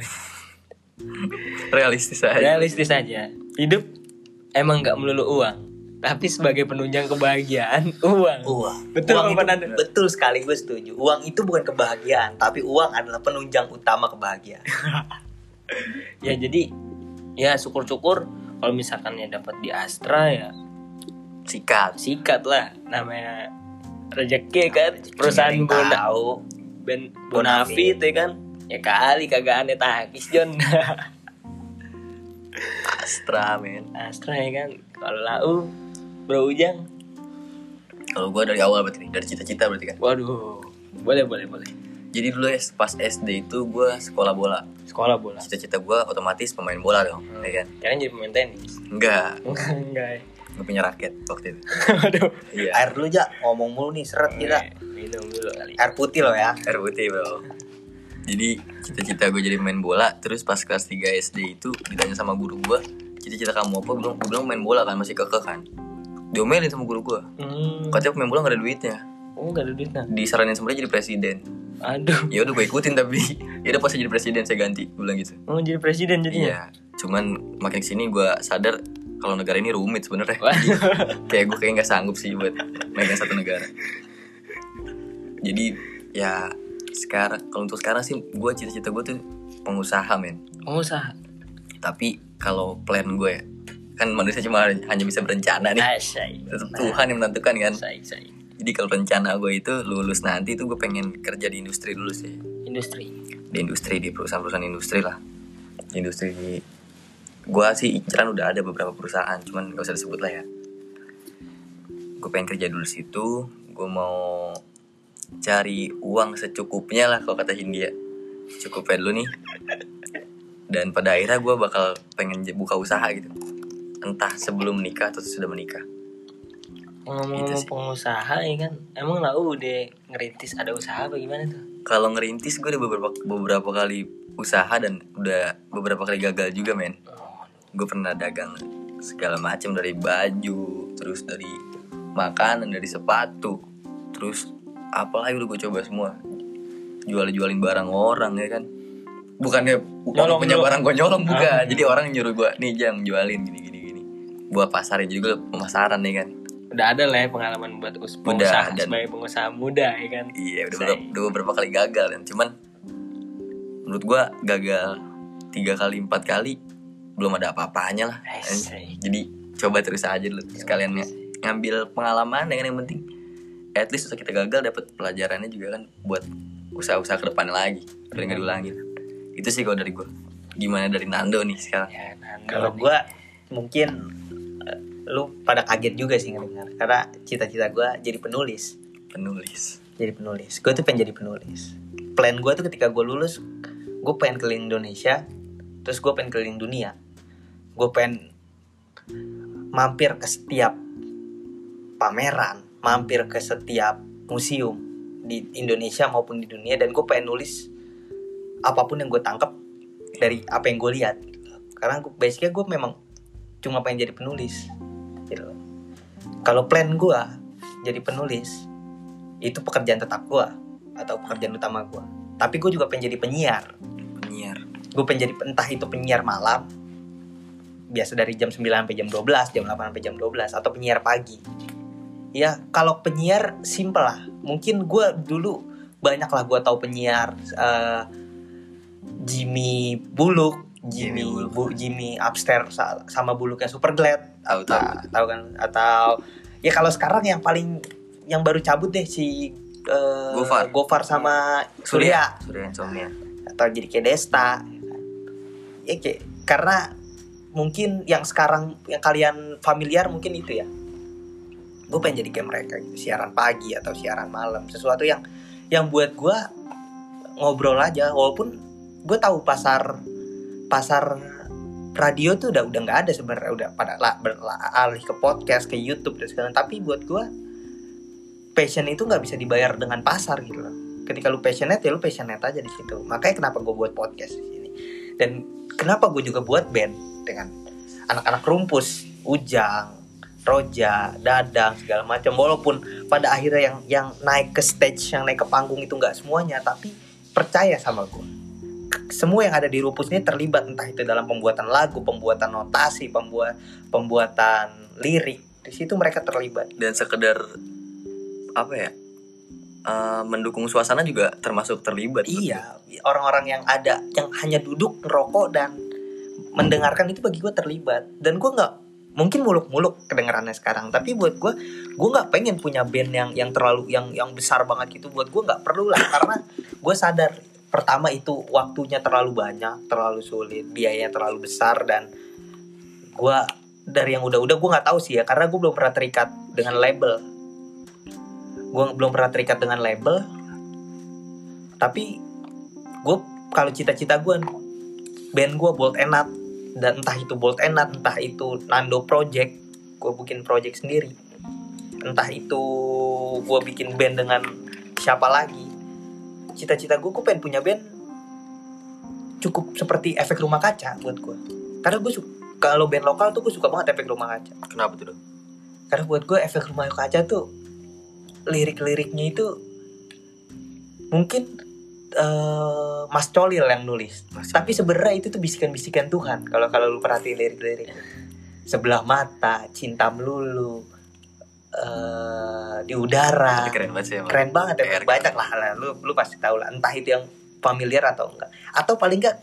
[LAUGHS] Realistis aja. realistis aja. Hidup emang nggak melulu uang tapi sebagai penunjang kebahagiaan uang. Uang. Betul, uang itu, betul sekali gue setuju. Uang itu bukan kebahagiaan tapi uang adalah penunjang utama kebahagiaan. [LAUGHS] Ya jadi ya syukur-syukur kalau misalkan ya dapat di Astra ya Sikat. sikat lah. Namanya rezeki kan. Perusahaan Bona tahu. Ben Bonafit ya kan? Ya kali kagak aneh takis John [LAUGHS] Astra, men. Astra ya kan? Kalau lau bro ujang. Kalau gua dari awal berarti nih, dari cita-cita berarti kan. waduh. Boleh boleh boleh. Jadi dulu ya pas SD itu gua sekolah bola. sekolah bola. Cita-cita gua otomatis pemain bola dong, ya kan? kalian jadi pemain tenis? Enggak, [LAUGHS] enggak ya. Gue punya raket waktu itu. [LAUGHS] Waduh. Iya. air dulu ja ngomong mulu nih seret kita Minum dulu kali. air putih loh ya Air putih bro Jadi cita-cita gue jadi main bola Terus pas kelas 3 SD itu ditanya sama guru gue Cita-cita kamu apa? Gue bilang, gue bilang main bola kan masih kekeh kan Diomelin sama guru gue Hmm. Katanya pemain bola gak ada duitnya Oh, enggak ada duitnya. Disaranin sama dia jadi presiden Aduh. Ya udah gue ikutin tapi [LAUGHS] Ya udah pas jadi presiden saya ganti Gue bilang gitu Mau jadi presiden jadinya. Iya Cuman makin ke sini gue sadar kalau negara ini rumit sebenarnya [LAUGHS] kayak gue kayak nggak sanggup sih buat megang satu negara jadi ya sekarang kalau untuk sekarang sih gue cita-cita gue tuh pengusaha men Pengusaha. tapi kalau plan gue ya kan manusia cuma hanya bisa berencana nih Asyai. tetap Tuhan yang menentukan kan Asyai, asyai. jadi kalau rencana gue itu lulus nanti tuh gue pengen kerja di industri dulu sih Industri. di industri di perusahaan-perusahaan industri lah industri gue sih inceran udah ada beberapa perusahaan cuman gak usah disebut lah ya. Gue pengen kerja dulu situ gue mau cari uang secukupnya lah kalau kata Hindia. Cukupnya dulu nih. Dan pada akhirnya gue bakal pengen buka usaha gitu. Entah sebelum menikah atau sudah menikah. Ngomong-ngomong Gitu pengusaha ya kan, emang lah udah ngerintis ada usaha apa gimana tuh? Kalau ngerintis gue udah beberapa beberapa kali usaha dan udah beberapa kali gagal juga men. Gue pernah dagang segala macam dari baju, terus dari makanan, dari sepatu, terus apalagi udah gue coba semua. Jual-jualin barang orang ya kan. Bukannya bukan Nyolong punya barang gue nyolong bukan. Ah. Jadi orang nyuruh gue nih jam jualin gini gini gini. Buat pasar ya juga pemasaran ya kan. udah ada lah ya pengalaman buat us- Udah, pengusaha dan- sebagai pengusaha muda ya kan Iya udah beberapa, udah beberapa kali gagal kan Cuman Menurut gua gagal Tiga kali empat kali Belum ada apa-apanya lah. Jadi coba terus aja dulu Sekalian ng- ngambil pengalaman dengan yang penting. At least setelah kita gagal dapat pelajarannya juga kan Buat usaha-usaha ke depan lagi. Biar nggak diulangin Itu sih kalau dari gua. Gimana dari Nando nih sekarang? Ya Kalau gue mungkin eh, lu pada kaget juga sih ngedengar. Karena cita-cita gue jadi penulis. Penulis. Jadi penulis. Gue tuh pengen jadi penulis. Plan gue tuh ketika gue lulus, gue pengen keliling Indonesia, terus gue pengen keliling dunia. Gue pengen mampir ke setiap pameran, mampir ke setiap museum di Indonesia maupun di dunia, dan gue pengen nulis apa pun yang gue tangkap dari apa yang gue lihat. Karena gue, basicnya gue memang cuma pengen jadi penulis. Gitu. Kalau plan gue jadi penulis, itu pekerjaan tetap gue atau pekerjaan utama gue. Tapi gue juga pengen jadi penyiar. Penyiar Gue pengen jadi entah itu penyiar malam, biasa dari jam 9 sampai jam 12, jam 8 sampai jam 12 atau penyiar pagi. Ya, kalau penyiar simple lah. Mungkin gue dulu banyak lah gue tahu penyiar eh, Jimmy Bullock, Jimmy Jimmy Bullock. Bu, Jimmy Upstairs sa- sama Bullocknya Super Glad Tahu tahu tahu kan atau ya kalau sekarang yang paling yang baru cabut deh si eh, Gofar. Gofar sama Surya Surya Insomnia atau jadi kayak Desta ya kayak karena mungkin yang sekarang yang kalian familiar mungkin itu ya. Gue pengen jadi kayak mereka gitu siaran pagi atau siaran malam sesuatu yang yang buat gue ngobrol aja. Walaupun gue tahu pasar pasar radio tuh udah udah nggak ada sebenarnya udah pada lah beralih ke podcast ke YouTube dan segala tapi buat gue passion itu nggak bisa dibayar dengan pasar gitu loh. Ketika lu passionate ya lu passionate aja di situ. Makanya kenapa gue buat podcast di sini. Dan kenapa gue juga buat band dengan anak-anak rumpus? Ujang roja dadang segala macam. Walaupun pada akhirnya yang yang naik ke stage yang naik ke panggung itu nggak semuanya tapi percaya sama gue semua yang ada di rumpus ini terlibat entah itu dalam pembuatan lagu pembuatan notasi pembuat pembuatan lirik di situ mereka terlibat. Dan sekedar apa ya eh, mendukung suasana juga termasuk terlibat Iya, orang-orang yang ada yang hanya duduk ngerokok dan mendengarkan itu bagi gue terlibat. Dan gue nggak mungkin muluk-muluk kedengarannya sekarang, tapi buat gue, gue nggak pengen punya band yang yang terlalu yang yang besar banget gitu. Buat gue nggak perlu lah, karena gue sadar pertama itu waktunya terlalu banyak, terlalu sulit, biayanya terlalu besar dan gue dari yang udah-udah gue nggak tahu sih ya, karena gue belum pernah terikat dengan label. Gue belum pernah terikat dengan label, tapi gue kalau cita-cita gue band gue Bolt and Nut dan entah itu Bolt and Nut entah itu Nando Project gue bikin project sendiri. Entah itu gue bikin band dengan siapa lagi. Cita-cita gue gue pengen punya band cukup seperti efek rumah kaca buat gue karena gue suka kalau band lokal tuh gue suka banget efek rumah kaca. Kenapa tuh dong karena buat gue efek rumah kaca tuh lirik-liriknya itu mungkin eh, Mas Colil yang nulis. Mas tapi sebenarnya itu tuh bisikan-bisikan Tuhan. Kalau kalau lu perhatiin lirik-lirik. Sebelah mata cinta melulu eh, di udara. Tapi keren banget sih emang. keren banget ya banyak lah lah. lu lu pasti tahu lah entah itu yang familiar atau enggak. Atau paling enggak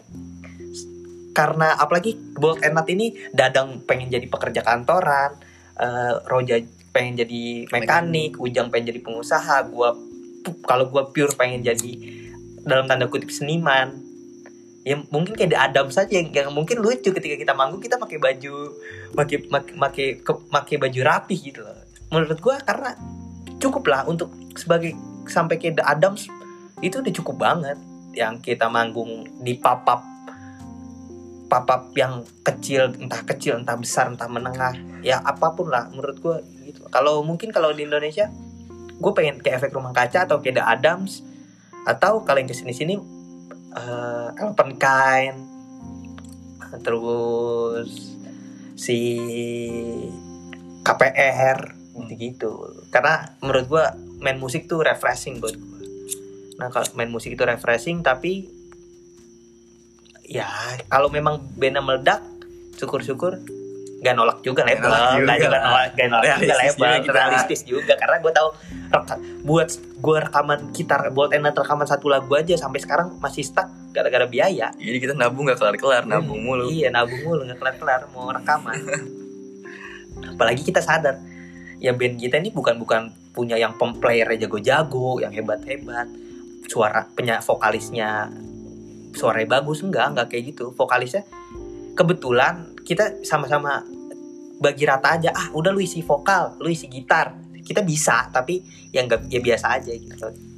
karena apalagi Bolt and Nut ini Dadang pengen jadi pekerja kantoran eh, Roja pengen jadi mekanik Ujang pengen jadi pengusaha gua kalau gua pure pengen jadi dalam tanda kutip seniman. Ya mungkin kayak The Adam saja yang, yang mungkin lucu ketika kita manggung kita pakai baju pakai pakai pakai baju rapi gitu loh. Menurut gua karena cukup lah untuk sebagai sampai ke The Adams itu udah cukup banget yang kita manggung di papap papap yang kecil entah kecil entah besar entah menengah ya apa pun lah menurut gue kalau mungkin kalau di Indonesia gue pengen ke efek rumah kaca atau kayak The Adams atau kalau yang ke sini sini uh, Elephant Kind. Terus si KPR gitu gitu karena menurut gue main musik tuh refreshing buat gue nah kalau main musik itu refreshing tapi ya kalau memang bandnya meledak syukur-syukur gak nolak juga label nolak juga. gak juga nolak gak nolak juga Realistis label juga kita. realistis juga karena gue tahu reka- buat gue rekaman gitar buat enak rekaman satu lagu aja sampai sekarang masih stuck gara-gara biaya Jadi kita nabung gak kelar-kelar, nabung mulu. Iya nabung mulu nggak kelar-kelar mau rekaman. [LAUGHS] Apalagi kita sadar ya band kita ini bukan bukan punya yang pemplayer jago-jago, yang hebat-hebat. Suara punya vokalisnya suaranya bagus enggak enggak kayak gitu. Vokalisnya kebetulan kita sama-sama bagi rata aja. Ah udah lu isi vokal, lu isi gitar. Kita bisa tapi yang enggak ya biasa aja gitu.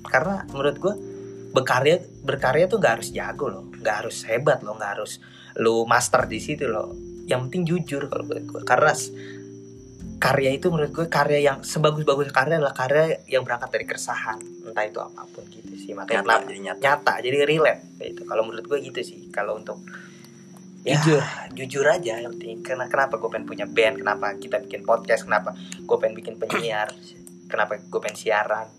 Karena menurut gue berkarya berkarya tuh nggak harus jago loh nggak harus hebat loh nggak harus lu master di situ loh yang penting jujur kalau menurut gue karena karya itu menurut gue karya yang sebagus-bagus karya adalah karya yang berangkat dari keresahan entah itu apa pun gitu sih makanya Nyata, nyata. nyata jadi relate itu kalau menurut gue gitu sih kalau untuk ya, Jujur. jujur aja yang penting. Karena kenapa gue pengen punya band? Kenapa kita bikin podcast? Kenapa gue pengen bikin penyiar? Kenapa gue pengen siaran?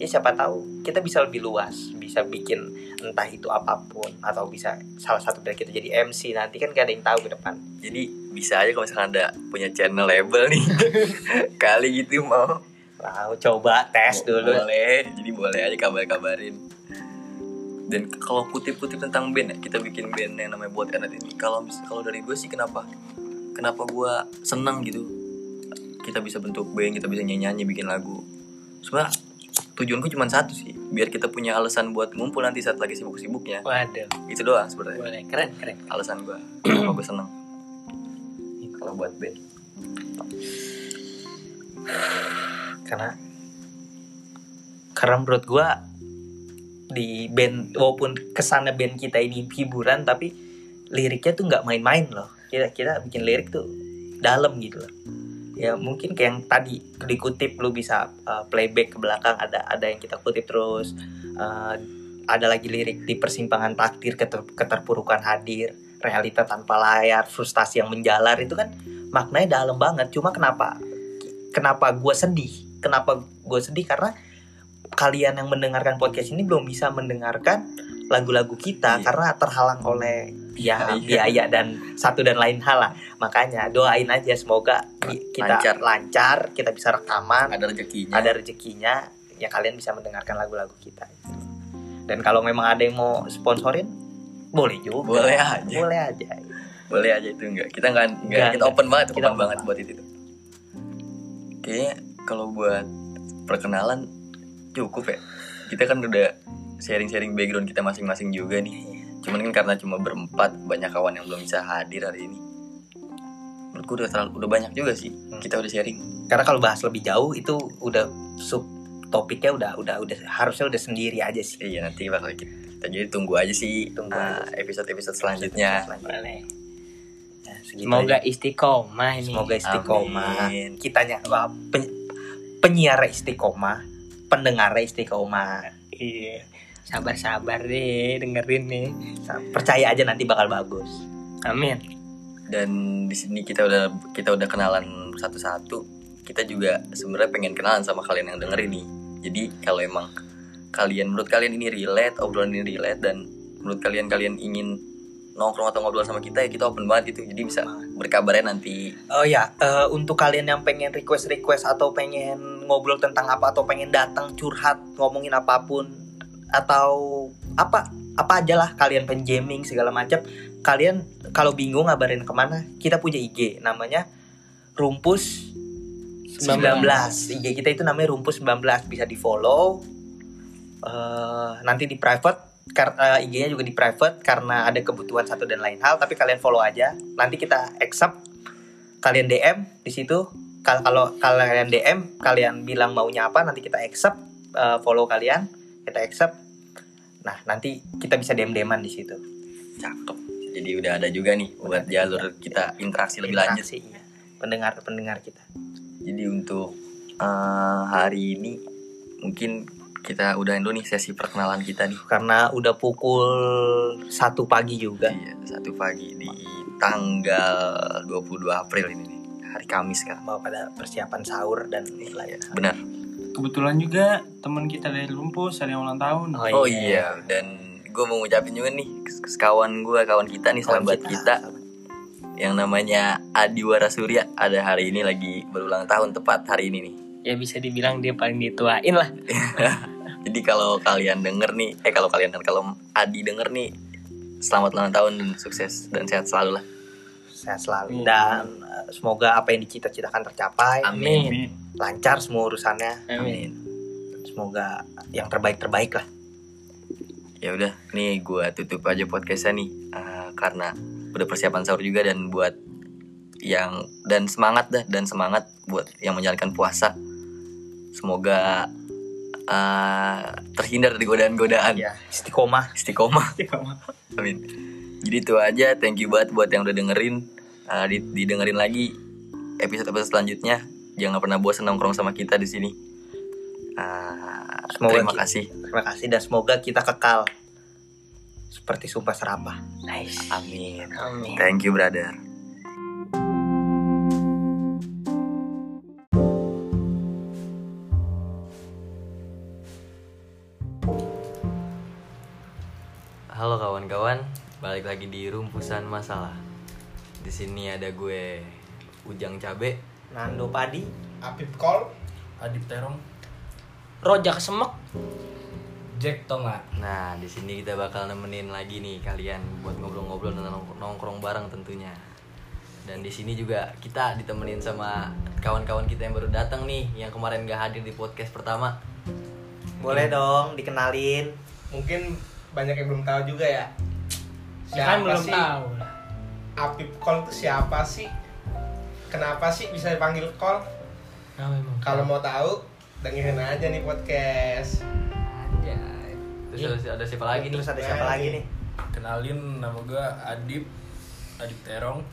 Ya siapa tahu. Kita bisa lebih luas. Bisa bikin entah itu apa pun atau bisa salah satu dari kita jadi MC nanti. Kan gak ada yang tahu ke depan. Jadi bisa aja kalau misalkan ada punya channel label nih. [LAUGHS] Kali gitu mau. Wow, coba tes dulu. Boleh, jadi boleh aja kabar-kabarin. Dan kalau kutip-kutip tentang band ya, kita bikin band yang namanya buat enak ini. Kalau kalau dari gue sih kenapa? Kenapa gue seneng gitu? Kita bisa bentuk band, kita bisa nyanyi-nyanyi, bikin lagu. Sebenarnya tujuanku cuma satu sih, biar kita punya alasan buat ngumpul nanti saat lagi sibuk-sibuknya. Waduh, Itu doang sebenarnya. boleh keren keren. Alasan gue, kenapa gue seneng. Kalau buat band. [SIGHS] karena karena menurut gua di band walaupun kesannya band kita ini hiburan tapi liriknya tuh nggak main-main loh. Kita kita bikin lirik tuh dalam gitu loh. Ya mungkin kayak yang tadi dikutip lu bisa uh, playback ke belakang ada ada yang kita kutip terus. Uh, ada lagi lirik di persimpangan takdir keter- keterpurukan hadir realita tanpa layar frustasi yang menjalar itu kan maknanya dalam banget. Cuma kenapa kenapa gue sedih? Kenapa gue sedih? Karena kalian yang mendengarkan podcast ini belum bisa mendengarkan lagu-lagu kita Iya. karena terhalang oleh ya Iya. biaya dan satu dan lain hal lah makanya doain aja semoga ki- kita Lancar. lancar, kita bisa rekaman Ada rezekinya. ada rezekinya ya kalian bisa mendengarkan lagu-lagu kita dan kalau memang ada yang mau sponsorin boleh juga Boleh aja. boleh aja boleh aja itu enggak kita nggak Enggak, enggak kita enggak. open banget Kita open open banget buat itu kayaknya kalau buat perkenalan cukup ya. Kita kan udah sharing-sharing background kita masing-masing juga nih. Cuman kan karena cuma berempat banyak kawan yang belum bisa hadir hari ini. Menurutku udah terlalu udah banyak juga sih kita udah sharing. Karena kalau bahas lebih jauh itu udah sub topiknya udah udah udah harusnya udah sendiri aja sih. Iya nanti bakal kita, kita jadi tunggu aja sih Tunggu ah, episode-episode selanjutnya. Boleh. Ya, segitu Semoga aja. istiqomah ini. semoga istiqomah. Amin. kitanya penyiar istiqomah pendengar istiqomah Iya. Sabar-sabar deh dengerin nih. percaya aja nanti bakal bagus Amin. dan di sini kita udah kita udah kenalan satu-satu kita juga sebenarnya pengen kenalan sama kalian yang dengerin nih jadi kalau emang kalian menurut kalian ini relate obrolan ini relate dan menurut kalian kalian ingin nongkrong atau ngobrol sama kita ya kita open banget gitu. Jadi bisa berkabarnya nanti. Oh ya, eh, untuk kalian yang pengen request-request atau pengen ngobrol tentang apa atau pengen datang curhat ngomongin apa pun atau apa apa aja lah kalian pengen jamming segala macam kalian kalau bingung ngabarin ke mana kita punya IG namanya rumpus 19 IG kita itu namanya rumpus 19 bisa di follow Eh, nanti di private eh, IG-nya juga di private karena ada kebutuhan satu dan lain hal tapi kalian follow aja. Nanti kita accept. Kalian DM di situ. Kalau kalian DM kalian bilang maunya apa nanti kita accept eh, follow kalian. Kita accept. Nah nanti kita bisa DM DMan di situ. Cakep. Jadi udah ada juga nih buat jalur kita interaksi lebih lanjut. Interaksi, iya. pendengar pendengar kita. Jadi untuk eh, hari ini mungkin kita udahin dulu nih sesi perkenalan kita nih. Karena udah pukul satu pagi juga. Iya, satu pagi di tanggal 22 April ini nih. Hari Kamis kan. Mau pada persiapan sahur dan Iya, lain. benar. Kebetulan juga teman kita dari Lumpus ada yang ulang tahun. Oh iya, dan gue mau ngucapin juga nih kawan gue, kawan kita nih, Kawan sahabat kita, yang namanya Adi Warasurya ada hari ini lagi berulang tahun tepat hari ini nih. Ya bisa dibilang dia paling dituain lah. [LAUGHS] Jadi kalau kalian denger nih, eh kalau kalian dan kalau Adi denger nih, selamat ulang tahun dan sukses dan sehat selalu lah. Sehat selalu Amin. dan eh, semoga apa yang dicita-citakan tercapai. Amin. Amin. Lancar semua urusannya. Amin. Semoga yang terbaik-terbaik lah. Ya udah, nih gue tutup aja podcastnya nih, Eh, karena udah persiapan sahur juga dan buat yang dan semangat dah dan semangat buat yang menjalankan puasa. Semoga eh, terhindar dari godaan-godaan. Ya, istiqomah. Istiqomah. Amin. Jadi itu aja. Thank you banget buat yang udah dengerin. Di- didengerin lagi episode-episode selanjutnya. Jangan pernah bosan nongkrong sama kita di sini. Eh, Semoga terima kasih. Terima kasih dan semoga kita kekal seperti sumpah serapah. Nice. Amin. Amin. Thank you, brother. Kawan-kawan, balik lagi di rumpusan masalah. Di sini ada gue Ujang Cabe. Nando Padi. Apip Kol Adip Terong, Rojak semek. Jack Tonga. Nah, di sini kita bakal nemenin lagi nih kalian buat ngobrol-ngobrol dan nong- nongkrong bareng tentunya. Dan di sini juga kita ditemenin sama kawan-kawan kita yang baru datang nih, yang kemarin gak hadir di podcast pertama. Boleh dong dikenalin. mungkin banyak yang belum tahu juga ya Ya kan belum sih tahu. Apip Kol itu siapa sih kenapa sih bisa dipanggil Kol Nah, memang. kalau mau tahu dengerin aja nih podcast Anjay. Terus ada, ada siapa lagi nih? Terus ada siapa lagi nih. Kenalin nama gue Adip, Adip Terong.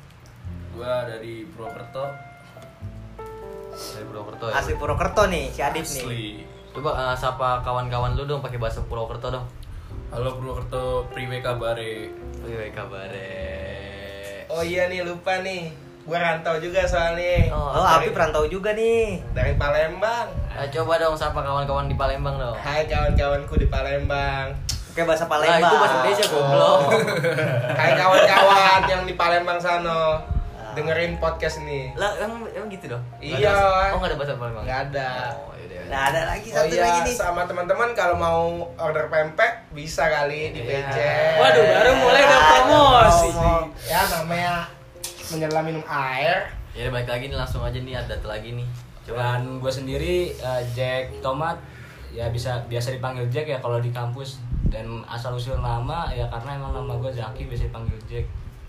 Gue dari Purwokerto. Dari Purwokerto ya. Asli Purwokerto nih, si Adit nih. Coba eh, sapa kawan-kawan lu dong pakai bahasa Purwokerto dong. Halo Purwokerto, priwe kabare. Wih, kabare. oh iya nih lupa nih gua rantau juga soalnya Oh, dari, Apip rantau juga nih. dari Palembang Eh, coba dong sapa kawan-kawan di Palembang dong. Hai kawan-kawanku di Palembang Oke bahasa Nah, Palembang. itu bahasa Indonesia goblok. [LAUGHS] Hai kawan-kawan yang di Palembang sana dengerin podcast ini Lah, emang, emang gitu dong? Iya. ada- Oh, nggak ada bahasa Palembang? nggak ada Oh. Nah, ada lagi Oh satu iya, lagi nih. sama teman-teman kalau mau order pempek bisa kali di Iya. PC. Waduh, baru mulai udah Aduh, promosi. Ya namanya menyelam minum air. Ya balik lagi nih langsung aja nih ada lagi nih. Coba Dan gue sendiri eh, Jack Tomat. Ya bisa biasa dipanggil Jack ya kalau di kampus. Dan asal usul nama ya karena emang nama gue Zaki biasa dipanggil Jack.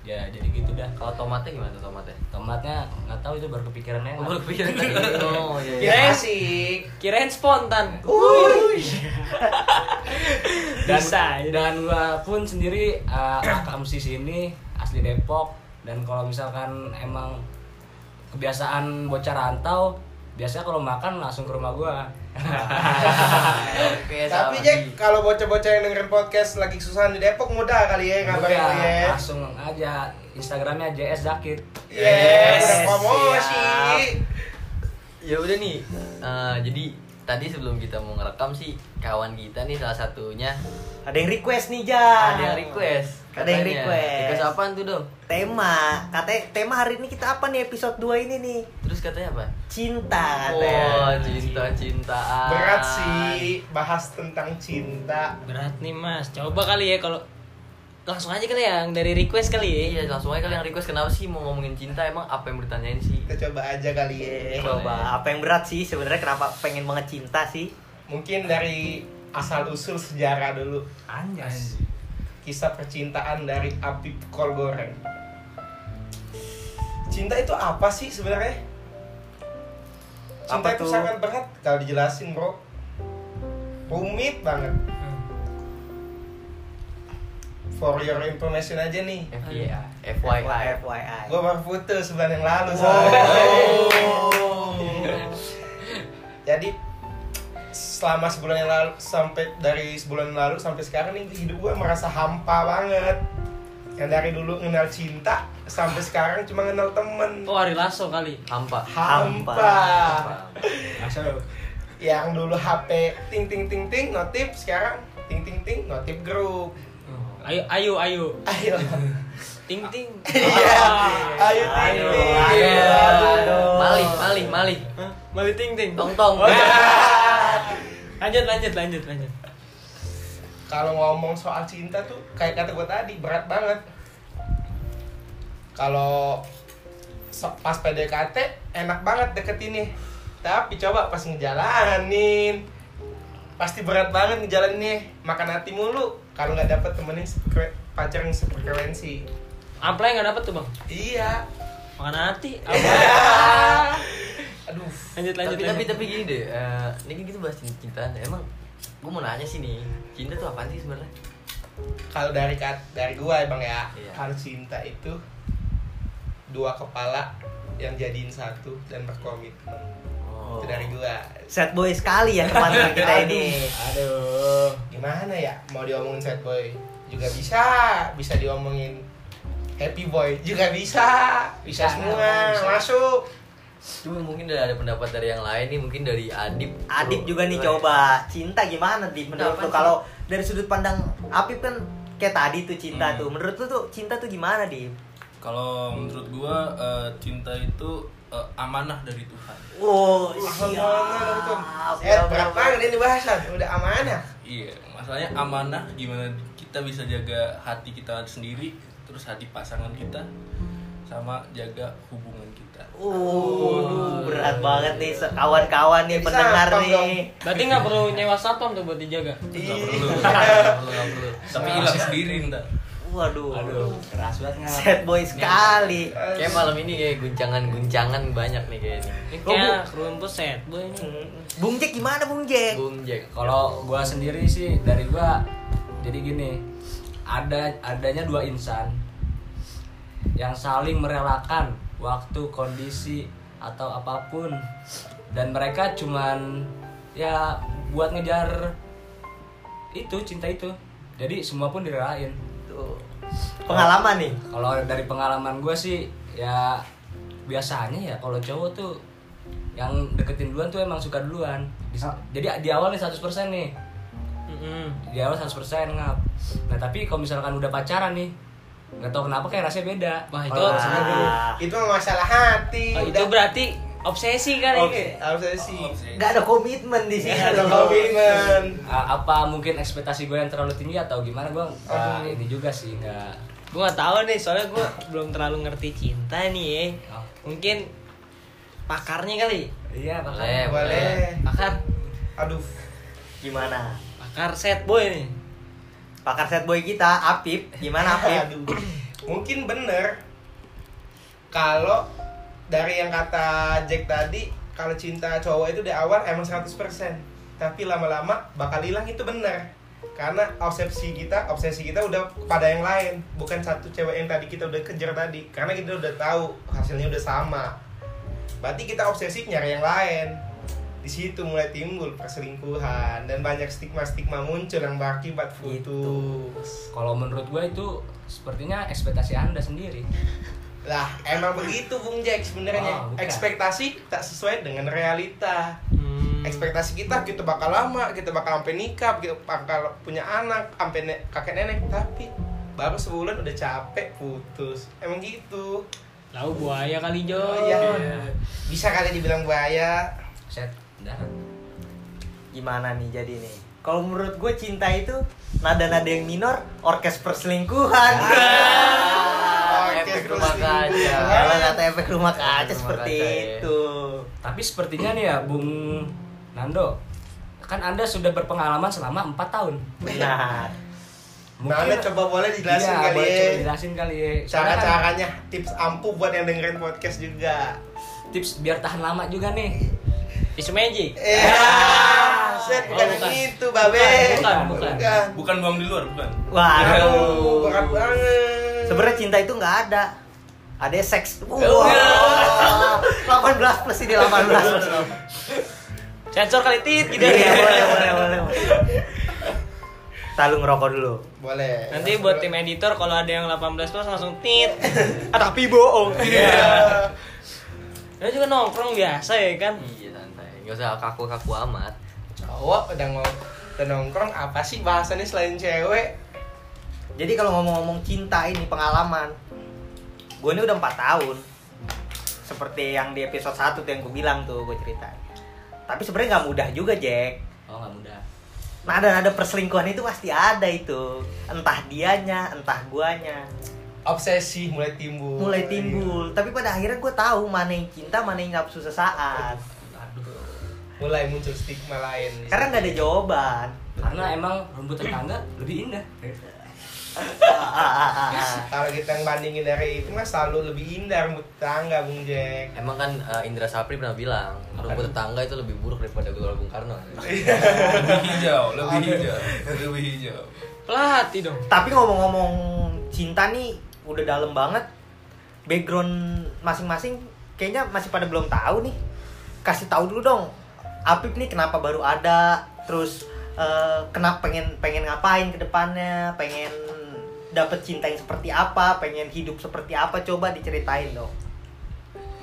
Ya jadi gitu dah. kalau tomatnya gimana tuh tomatnya? Tomatnya nggak tahu itu baru kepikiran Oh, baru kepikiran [LAUGHS] tadi. Oh iya. iya. Ya Kirain- asik. Kirain spontan. [LAUGHS] dan Bisa, ya. dan gua pun sendiri uh, kakak musisi ini asli Depok dan kalau misalkan emang kebiasaan bocah rantau biasanya kalau makan langsung ke rumah gua Tapi sama Jack, kalau bocah-bocah yang dengerin podcast lagi kesusahan di Depok mudah kali ya ngabarin lu ya. langsung aja Instagramnya JS Zakit Yes, Yes, udah promosi. Ya udah nih. eh, jadi tadi sebelum kita mau ngerekam sih kawan kita nih salah satunya Ada yang request nih, Jan. ada yang request. Ada yang request. Request apaan tuh dong? Tema, katanya tema hari ini kita apa nih episode 2 ini nih? Terus katanya apa? Cinta Oh, katanya. cinta cintaan. Berat sih bahas tentang cinta. Berat nih mas. Coba kali ya kalau langsung aja kali ya yang dari request kali ya. Iya, langsung aja kalian request kenapa sih mau ngomongin cinta emang apa yang bertanyain sih? Kita coba aja kali ya. Coba apa yang berat sih sebenarnya kenapa pengen banget cinta sih? Mungkin dari asal usul sejarah dulu. Anjas Kisah percintaan dari Apip Kol Goreng. Cinta itu apa sih sebenarnya? Cinta Apa itu tuh? sangat berat kalau dijelasin, Bro. Rumit banget. For your information aja nih. Iya. FYI. FYI. Gue baru putus sebulan yang lalu soalnya. [LAUGHS] Jadi selama sebulan yang lalu sampai dari sebulan yang lalu sampai sekarang nih hidup gue merasa hampa banget yang dari dulu kenal cinta sampai sekarang cuma kenal temen Oh Ari Lasso kali. Hampa. hampa Masuk. yang dulu HP ting ting ting ting notif sekarang ting ting ting notif grup Ayo ayo ayo. ayo Ting ting. [LAUGHS] Iya. ayo ting Ayo, ting ayo. Malih, malih, malih. Hah? Mali ting ting. Tong tong. [LAUGHS] Lanjut lanjut lanjut lanjut. kalau ngomong soal cinta tuh kayak kata gue tadi berat banget. Kalau pas PDKT enak banget deket ini tapi coba pas ngejalanin pasti berat banget ngejalaninnya makan hati mulu. Kalau nggak dapet temenin pacar yang sefrekuensi. Apa yang nggak dapet tuh bang? iya Makan hati. [LAUGHS] aduh Lanjut lanjut. tapi tapi lanjut. tapi gini deh, eh, ini kan kita bahas cinta. Emang gue mau nanya sih nih, cinta tuh apaan sih sebenarnya? kalau dari kat dari gua ya bang ya Iya. kalau cinta itu dua kepala yang jadiin satu dan berkomitmen Oh. itu dari gua Set boy sekali ya teman [LAUGHS] kita ini. Aduh. gimana ya mau diomongin sad boy juga bisa bisa diomongin happy boy juga bisa bisa, Bisa, semua bisa. masuk Cuma mungkin ada pendapat dari yang lain nih, mungkin dari Adip. Adip juga nih Boleh. coba cinta gimana Dip menurut lu sih? kalau dari sudut pandang Apip kan kayak tadi tuh cinta Hmm. tuh menurut lu tuh cinta tuh gimana Dip? Kalau menurut gua eh, cinta itu eh, amanah dari Tuhan. Oh siap. eh berat banget ini bahasan udah amanah Iya, masalahnya amanah gimana kita bisa jaga hati kita sendiri, terus hati pasangan kita, sama jaga hubungan kita. Uh, berat banget nih kawan-kawan nih pendengar dong. nih. Berarti nggak perlu nyewa satpam tuh buat dijaga. Iya. nggak perlu, nggak perlu. [LAUGHS] Tapi hilang sendiri ntar. Waduh. Aduh, keras banget? Sad boy sekali. Kayak malam ini kayak guncangan-guncangan banyak nih kayak ini. Ini kayak rumput set boy ini. Bung Jack gimana Bung Jack? Bung Jack. Kalau gua sendiri sih dari gua jadi gini, ada adanya dua insan yang saling merelakan waktu, kondisi atau apa pun dan mereka cuman ya buat ngejar itu cinta itu. Jadi semua pun direlain. Tuh. Pengalaman nih. Kalau dari pengalaman gue sih ya biasanya ya kalau cowok tuh yang deketin duluan tuh emang suka duluan. Di- Jadi di awal nih 100% nih. Mm-mm. Di awal 100% ngap. Nah, tapi kalau misalkan udah pacaran nih, nggak tahu kenapa kayak rasanya beda. Wah, itu rasanya dulu. itu masalah hati Oh, itu berarti obsesi kali Oke, ini. harus sih Gak ada komitmen di sini. ada komitmen apa mungkin ekspektasi gue yang terlalu tinggi atau gimana gue nggak ini juga sih nggak Gue gak tahu nih, soalnya gue belum terlalu ngerti cinta nih ya. Oh. Mungkin pakarnya kali. iya Boleh, makanya boleh Pakar, aduh Gimana? Pakar set boy nih. Pakar set boy kita, Apip. Gimana [LAUGHS] Apip? Aduh. Mungkin bener kalau dari yang kata Jack tadi, kalau cinta cowok itu di awal emang 100%. Tapi lama-lama bakal hilang itu bener. Karena obsesi kita, obsesi kita udah pada yang lain, bukan satu cewek yang tadi kita udah kejar tadi. Karena kita udah tahu hasilnya udah sama. Berarti kita obsesi nyari yang lain. Di situ mulai timbul perselingkuhan dan banyak stigma-stigma muncul yang berakibat putus. kalau menurut gue itu sepertinya ekspektasi anda sendiri Lah, emang begitu Bung Jack sebenarnya. Oh, bukan. Ekspektasi tak sesuai dengan realita. Hmm. Ekspektasi kita kita bakal lama, kita bakal sampai nikah, kita bakal punya anak, sampai ne- kakek nenek, tapi baru sebulan udah capek putus. Emang gitu. Tahu buaya kali Jo. Oh, iya. Bisa kali dibilang buaya. set darat Gimana nih jadi nih? Kalau menurut gue cinta itu nada-nada yang minor, orkes perselingkuhan. Oh, efek oke, rumah terus kaca. Kalau kata efek rumah kaca Efek rumah seperti kaca, ya. itu. tapi sepertinya nih ya Bung Nando kan anda sudah berpengalaman selama empat tahun Benar. Nah, Anda coba boleh dijelasin Iya, kali boleh ya. coba dijelasin kali ya kan Cara-caranya, tips ampuh buat yang dengerin podcast juga. tips biar tahan lama juga nih Tisu magic. Eh, set bukan Oh, bukan. itu, Babe. Bukan, bukan. Bukan. Bukan buang di luar, bukan. Waduh. Aduh, berat banget. Sebenarnya cinta itu nggak ada. Ada seks. Oh, Wow. 18 plus ini 18 plus. Sensor kali tit gitu ya. boleh, boleh, boleh. boleh. Tahu ngerokok dulu. Boleh. Nanti buat tim editor kalau ada yang 18 plus langsung tit. [LAUGHS] Ah, tapi bohong. Iya. Ya juga nongkrong biasa ya kan. Iya Gak usah kaku-kaku amat. Cowok udah mau udah nongkrong apa sih bahasannya selain cewek? Jadi kalau ngomong-ngomong cinta ini pengalaman, gue ini udah empat tahun. Seperti yang di episode 1 tuh yang gue bilang tuh gue cerita. Tapi sebenarnya nggak mudah juga Jack. Oh nggak mudah. Nada-nada perselingkuhan itu pasti ada itu. Entah dianya, entah guanya. Obsesi mulai timbul. Mulai timbul. Tapi pada akhirnya gue tahu mana yang cinta, mana yang nafsu sesaat. Mulai muncul stigma lain. Karena nggak ada jawaban. Karena emang rumput tetangga lebih indah. Ah, ah, ah, ah, ah. Kalau kita bandingin dari itu mah selalu lebih indah rambut tangga Bung Jack. Emang kan eh, Indra Sapri pernah bilang rumput tetangga itu lebih buruk daripada Gelora Bung Karno. [LAUGHS] lebih hijau lebih hijau lebih hijau Pelatih dong. Tapi ngomong-ngomong cinta nih udah dalam banget. Background masing-masing kayaknya masih pada belum tahu nih. Kasih tahu dulu dong. Apip nih kenapa baru ada? Terus eh, kenapa pengen pengen ngapain ke depannya? Pengen dapet cinta yang seperti apa? Pengen hidup seperti apa? Coba diceritain dong.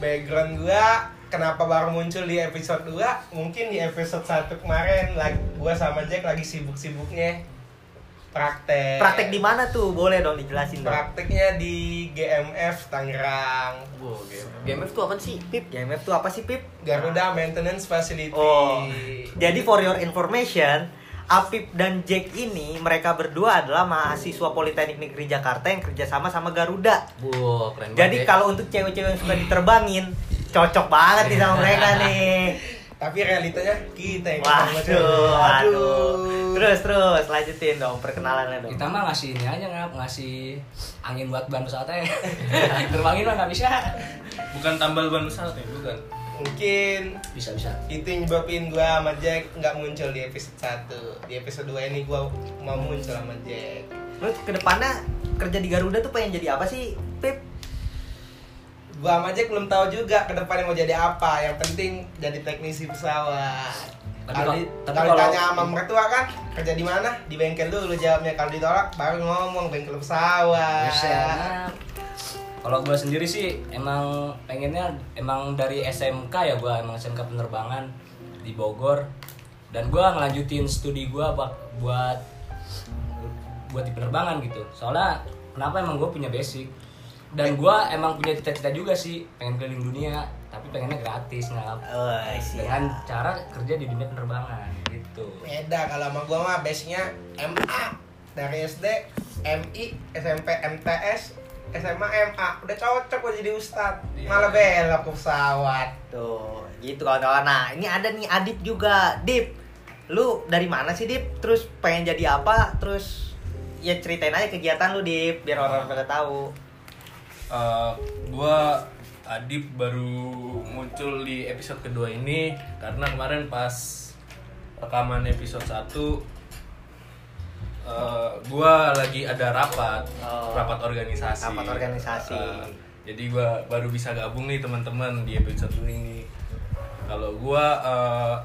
Background gua kenapa baru muncul di episode 2? Mungkin di episode 1 kemarin lagi gua sama Jack lagi sibuk-sibuknya praktek. Praktek di mana tuh? Boleh dong dijelasin dong. Prakteknya di GMF Tangerang. Wow, game. GMF tuh apa sih? Pip, GMF tuh apa sih Pip? Garuda Maintenance Facility. Oh, jadi for your information, Apip dan Jack ini mereka berdua adalah mahasiswa Politeknik Negeri Jakarta yang kerjasama sama Garuda. Wow, keren Jadi banget. ya. kalau untuk cewek-cewek yang suka diterbangin, cocok banget nih sama mereka nih. [LAUGHS] Tapi realitanya kita yang Waduh, ketemu. waduh. Terus terus lanjutin dong perkenalannya dong. Kita mah ngasih ini aja ngap ngasih angin buat ban pesawatnya. [LAUGHS] Terbangin mah nggak bisa. bukan tambal ban pesawat ya bukan Mungkin Bisa bisa. itu yang nyebabin gua sama Jack nggak muncul di episode 1 Di episode 2 ini gua mau muncul sama Jack Terus ke depannya kerja di Garuda tuh pengen jadi apa sih, Pip? Gua sama Jack belum tahu juga ke depannya mau jadi apa. Yang penting jadi teknisi pesawat. Tapi kalau ditanya sama mertua kan kerja di mana? Di bengkel dulu jawabnya. Kalau ditolak baru ngomong bengkel pesawat. Nah, Kalau gue sendiri sih emang pengennya emang dari SMK ya gue emang SMK penerbangan di Bogor. Dan gue ngelanjutin studi gue buat buat buat di penerbangan gitu. Soalnya kenapa emang gue punya basic dan gue emang punya cita-cita juga sih pengen keliling dunia tapi pengennya gratis nggak Oh, dengan cara kerja di dunia penerbangan gitu. beda kalau sama gua mah base-nya MA dari SD MI SMP MTS SMA MA udah cocok gua jadi ustad Iya. malah belok ke pesawat Tuh, gitu kawan-kawan. Nah, ini ada nih Adip juga. Dip, lu dari mana sih Dip? Terus pengen jadi apa? Terus ya ceritain aja kegiatan lu Dip, biar orang pada tahu. Eh, gua Adip baru muncul di episode kedua ini karena kemarin pas rekaman episode 1 eh, gua lagi ada rapat Oh. rapat organisasi Rapat organisasi. Eh, jadi gua baru bisa gabung nih teman-teman di episode ini kalau gua eh,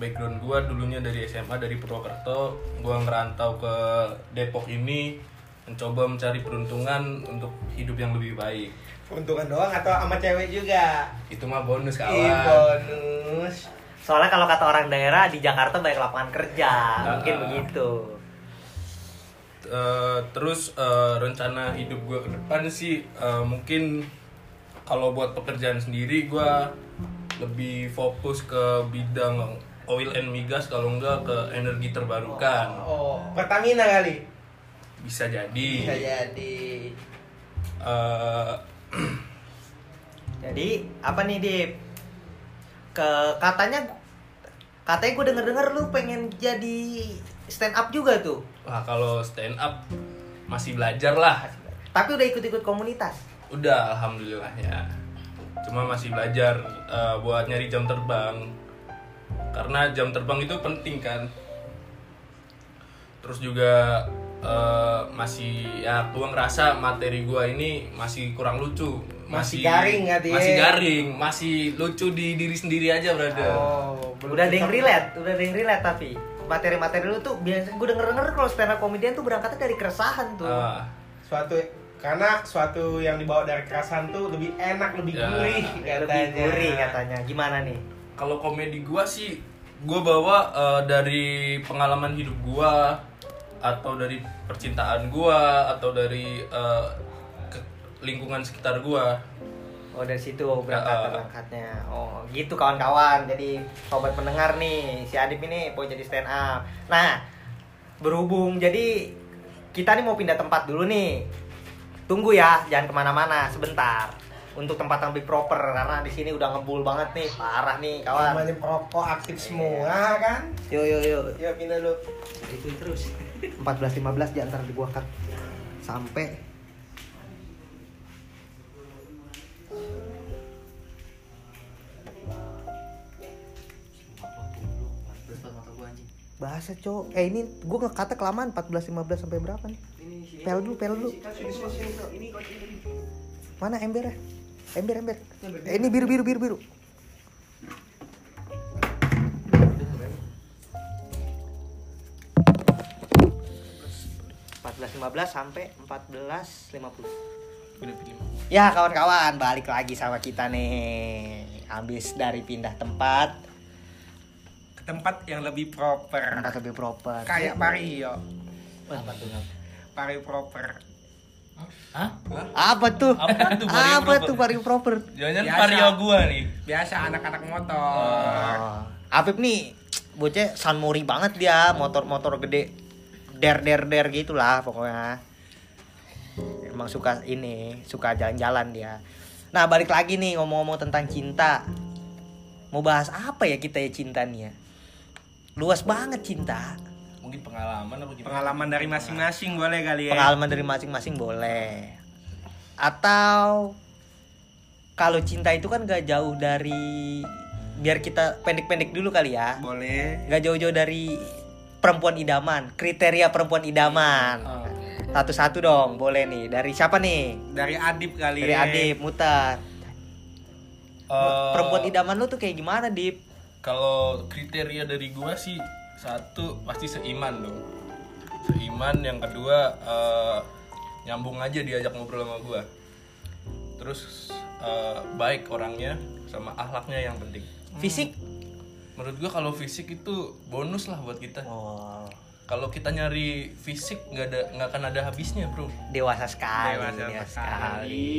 background gua dulunya dari SMA dari Purwokerto gua ngerantau ke Depok ini mencoba mencari peruntungan untuk hidup yang lebih baik. Untungan doang atau sama cewek juga? Itu mah bonus Ih, kawan. bonus. Soalnya kalau kata orang daerah di Jakarta banyak lapangan kerja, mungkin Ah. begitu. Eh, terus eh, rencana hidup gue ke depan sih eh, mungkin kalau buat pekerjaan sendiri gue lebih fokus ke bidang oil and migas kalau enggak ke energi terbarukan. Oh Pertamina kali bisa jadi. Bisa jadi. Eh, Jadi apa nih Dip? Ke katanya katanya gue denger dengar lu pengen jadi stand up juga tuh. wah kalau stand up masih belajar lah. Tapi udah ikut-ikut komunitas. udah alhamdulillah ya. Cuma masih belajar eh, buat nyari jam terbang. Karena jam terbang itu penting kan. Terus juga eh, masih ya gua ngerasa materi gua ini masih kurang lucu. Masih garing nggak, dia? Masih garing, masih lucu di diri sendiri aja, brother. Oh, belum udah ada yang relate udah ada yang relate tapi materi-materi lu tuh biasa gue denger denger kalau stand up comedian tuh berangkatnya dari keresahan tuh. Ah, Suatu karena suatu yang dibawa dari kerasan tuh lebih enak, lebih Ya. gurih lebih gurih katanya. Gimana nih? Kalau komedi gua sih gua bawa eh, dari pengalaman hidup gua atau dari percintaan gua atau dari ke- lingkungan sekitar gua. Oh dari situ berangkat Ah. berangkatnya. Oh gitu kawan-kawan. Jadi sobat pendengar nih, si Adip ini mau jadi stand up. Nah berhubung jadi kita nih mau pindah tempat dulu nih. Tunggu ya, jangan ke mana-mana sebentar. Untuk tempat yang lebih proper karena di sini udah ngebul banget nih, parah nih kawan. Namanya perokok aktif semua kan. Yo yo yo. Yuk pindah dulu. Itu terus. 14 15 di antara di gua cut sampai bahasa cowok eh ini gue ngekata kelamaan 14 15 sampai berapa nih? Pel dulu pel dulu. Mana ember ya? Ember ember. Eh, ini biru biru biru biru empat belas lima belas sampai empat belas lima puluh ya kawan-kawan balik lagi sama kita nih habis dari pindah tempat Ke tempat yang lebih proper. tempat lebih proper Kayak Mario. Apa tuh? Pari proper. Hah? apa tuh Apa tuh vario apa proper? tuh vario proper Jangan vario gua nih. Biasa anak-anak motor. Oh. Apip nih bocah sanmori banget dia motor-motor gede der der der gitulah pokoknya. Emang suka ini suka jalan-jalan dia. Nah balik lagi nih ngomong-ngomong tentang cinta. Mau bahas apa ya kita ya cinta nih ya? Luas banget cinta. Mungkin pengalaman apa gimana? Pengalaman dari masing-masing boleh kali ya. pengalaman dari masing-masing boleh. Atau kalau cinta itu kan gak jauh dari biar kita pendek-pendek dulu kali ya. Boleh. nggak jauh-jauh dari perempuan idaman kriteria perempuan idaman Oh. satu-satu dong boleh nih dari siapa nih Dari Adip kali dari ya. Adip mutar Eh, perempuan idaman lu tuh kayak gimana Dip Kalau kriteria dari gua sih satu pasti seiman dong. Seiman, yang kedua eh, nyambung aja diajak ngobrol sama gua. Terus eh, baik orangnya sama akhlaknya yang penting. fisik Menurut gua kalau fisik itu bonus lah buat kita. oh Kalau kita nyari fisik nggak ada nggak akan ada habisnya bro. dewasa sekali Dewasa dewasa sekali.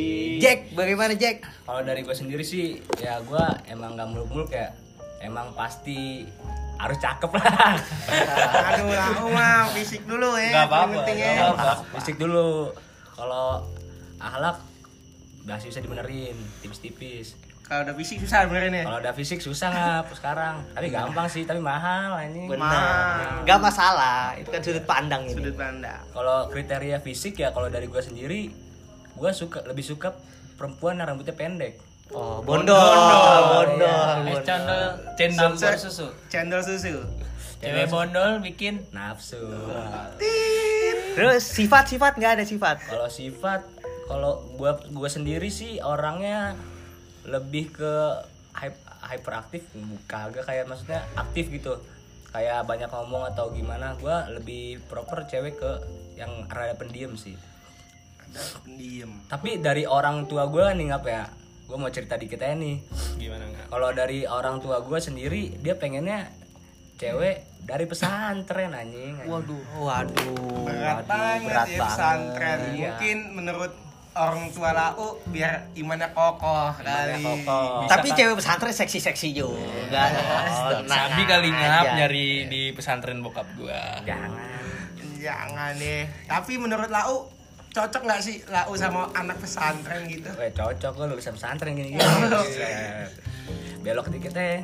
Jack bagaimana Jack Kalau dari gue sendiri sih, ya gue emang gak muluk-muluk ya. Emang pasti harus cakep lah. [LAUGHS] Aduh, aku mah fisik dulu ya. Nggak apa-apa, penting nggak ya. apa-apa. Fisik dulu. Kalau akhlak masih bisa dibenerin, tipis-tipis. Kalau udah fisik susah benerin ya. Kalau udah fisik susah nggak sekarang. Tapi gampang sih, tapi mahal ini. benar nggak masalah itu kan sudut pandang ini Sudut pandang. Kalau kriteria fisik ya kalau dari gue sendiri, gue suka lebih suka perempuan yang rambutnya pendek. oh bondol bondol, Eh, bondol. cendol, cendol Sampai- susu. Cendol susu. Cewek bondol bikin nafsu. terus sifat-sifat nggak ada sifat Kalau sifat, kalau gua gua sendiri sih orangnya lebih ke hype hyperaktif, kagak kayak maksudnya aktif gitu. Kayak banyak ngomong atau gimana, gua lebih proper cewek ke yang rada pendiam sih. Ada pendiam. Tapi dari orang tua gua nih ngapa ya? Gua mau cerita dikit aja nih. Gimana nggak? Kalau dari orang tua gua sendiri, dia pengennya cewek dari pesantren anjing. anjing. waduh waduh Berat waduh, banget berat ya banget. pesantren. Iya. Mungkin menurut orang tua lau biar imannya kokoh kali. kokoh. Tapi cewek pesantren seksi-seksi juga. Oh, tenang Sabi kali ngap nyari di pesantren bokap gua. Jangan. Jangan deh. Tapi menurut lau cocok nggak sih lau sama anak pesantren gitu? Weh cocok lo lulusan pesantren gini gini. [LAUGHS] Belok dikit deh.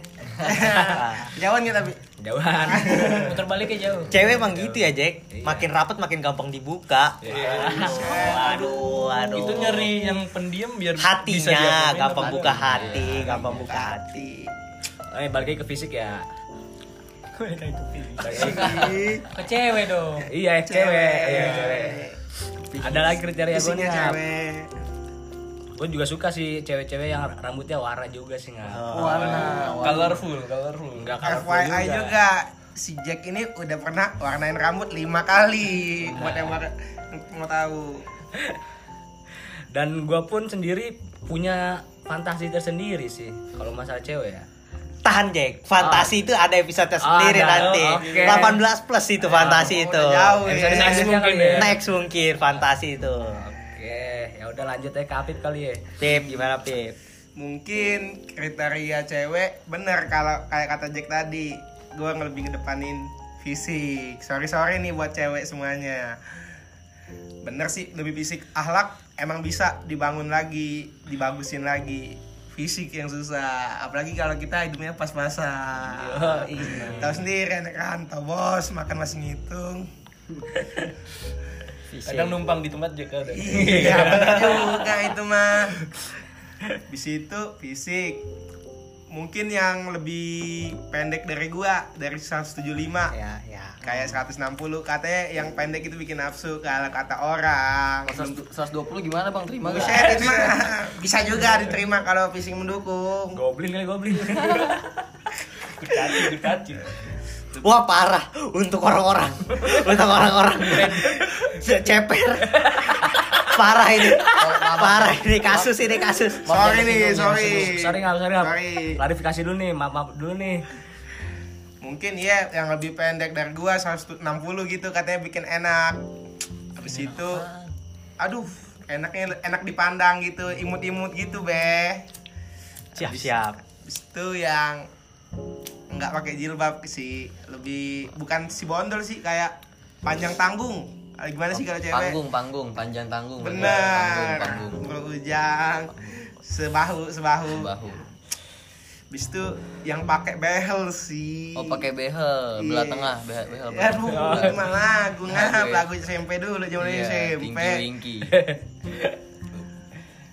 [LAUGHS] Jauhan nggak tapi? Jauhan. [LAUGHS] Muter baliknya jauh. Cewek emang gitu ya, Jack. Iya. Makin rapat makin gampang dibuka. Iya. Waduh, waduh. Itu nyari yang pendiam biar bisa hatinya, gampang buka hati, gampang buka hati. Eh balik lagi ke fisik ya. Balik lagi ke fisik. Ke cewek dong. Iya, cewek. Iya, cewek. Ada lagi kriteria gue nih. Cewek. Gue juga suka sih cewek-cewek yang rambutnya warna juga sih nggak warna colorful colorful nggak colorful FYI juga. si Jack ini udah pernah warnain rambut lima kali buat yang mau, mau tahu dan gue pun sendiri punya fantasi tersendiri sih kalau masalah cewek ya Tahan Jack, fantasi itu ada episode sendiri Ada, nanti. oke. 18 plus itu fantasi Oh, itu. jauh ya. Next mungkin, ya. next mungkin fantasi itu. Ya udah lanjut aja ke Apip kali ya? Pip gimana Pip? mungkin kriteria cewek bener kalau kayak kata Jack tadi. Gue lebih ngedepanin fisik. Sorry sorry nih buat cewek semuanya. Bener sih lebih fisik. Ahlak emang bisa dibangun lagi dibagusin lagi. Fisik yang susah. Apalagi kalau kita hidupnya pas-pasan. Tahu sendiri anak rantau bos makan masih ngitung kadang numpang di tempat Jack ada iya [LAUGHS] bener juga itu mah di situ fisik. Mungkin yang lebih pendek dari gua dari 175 Ya, ya. kayak 160 katanya yang pendek itu bikin nafsu kalau kata orang. 120 gimana bang? Terima gak? Buset, itu mah [LAUGHS] bisa juga diterima kalau fisik mendukung. Goblin kali goblin. [LAUGHS] Kurcaci kurcaci Wah parah. Untuk orang-orang, [LAUGHS] untuk orang-orang. Ce- ceper. parah ini, parah ini. Kasus ini kasus. sorry nih sorry. Sorry nggak sorry nggak klarifikasi dulu nih maaf maaf dulu nih. Mungkin ya yang lebih pendek dari gua 160 gitu katanya bikin enak. Habis itu aduh enaknya enak dipandang gitu imut-imut gitu be. Siap siap. habis itu yang nggak pakai jilbab sih lebih bukan si bondol sih kayak panjang tanggung Ah, gimana sih kalau cewek Panggung, panggung, panjang tanggung. bener Panggung, panggung. berujang sebahu sebahu Bahu. habis itu yang pakai behel sih Oh pakai behel, belah Iya. tengah, behel, behel. Ya itu mah lagu [LAUGHS] ngap, Lagu ya. SMP dulu zaman Iya, SMP. Pinky Winky. [LAUGHS]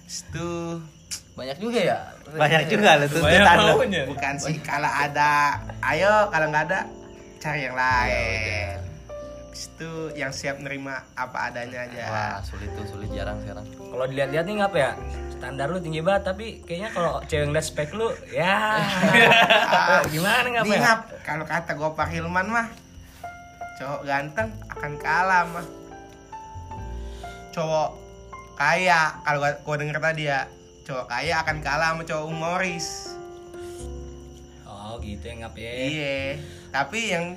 Itu Banyak juga ya? Banyak juga lo banyak tuntutan lo. bukan sih kalau ada, ayo kalau nggak ada cari yang lain. Itu yang siap nerima apa adanya aja. Wah sulit tuh, sulit jarang sekarang. kalau dilihat-lihat nih ngapa ya standar lu tinggi banget tapi kayaknya kalau cewek ngeliat spek lu ya gimana ngapa ya kalau kata Gopar Hilman mah cowok ganteng akan kalah mah cowok kaya kalau gua, gua denger tadi ya cowok kaya akan kalah sama cowok humoris oh gitu ya ngapa ya. Iya, tapi yang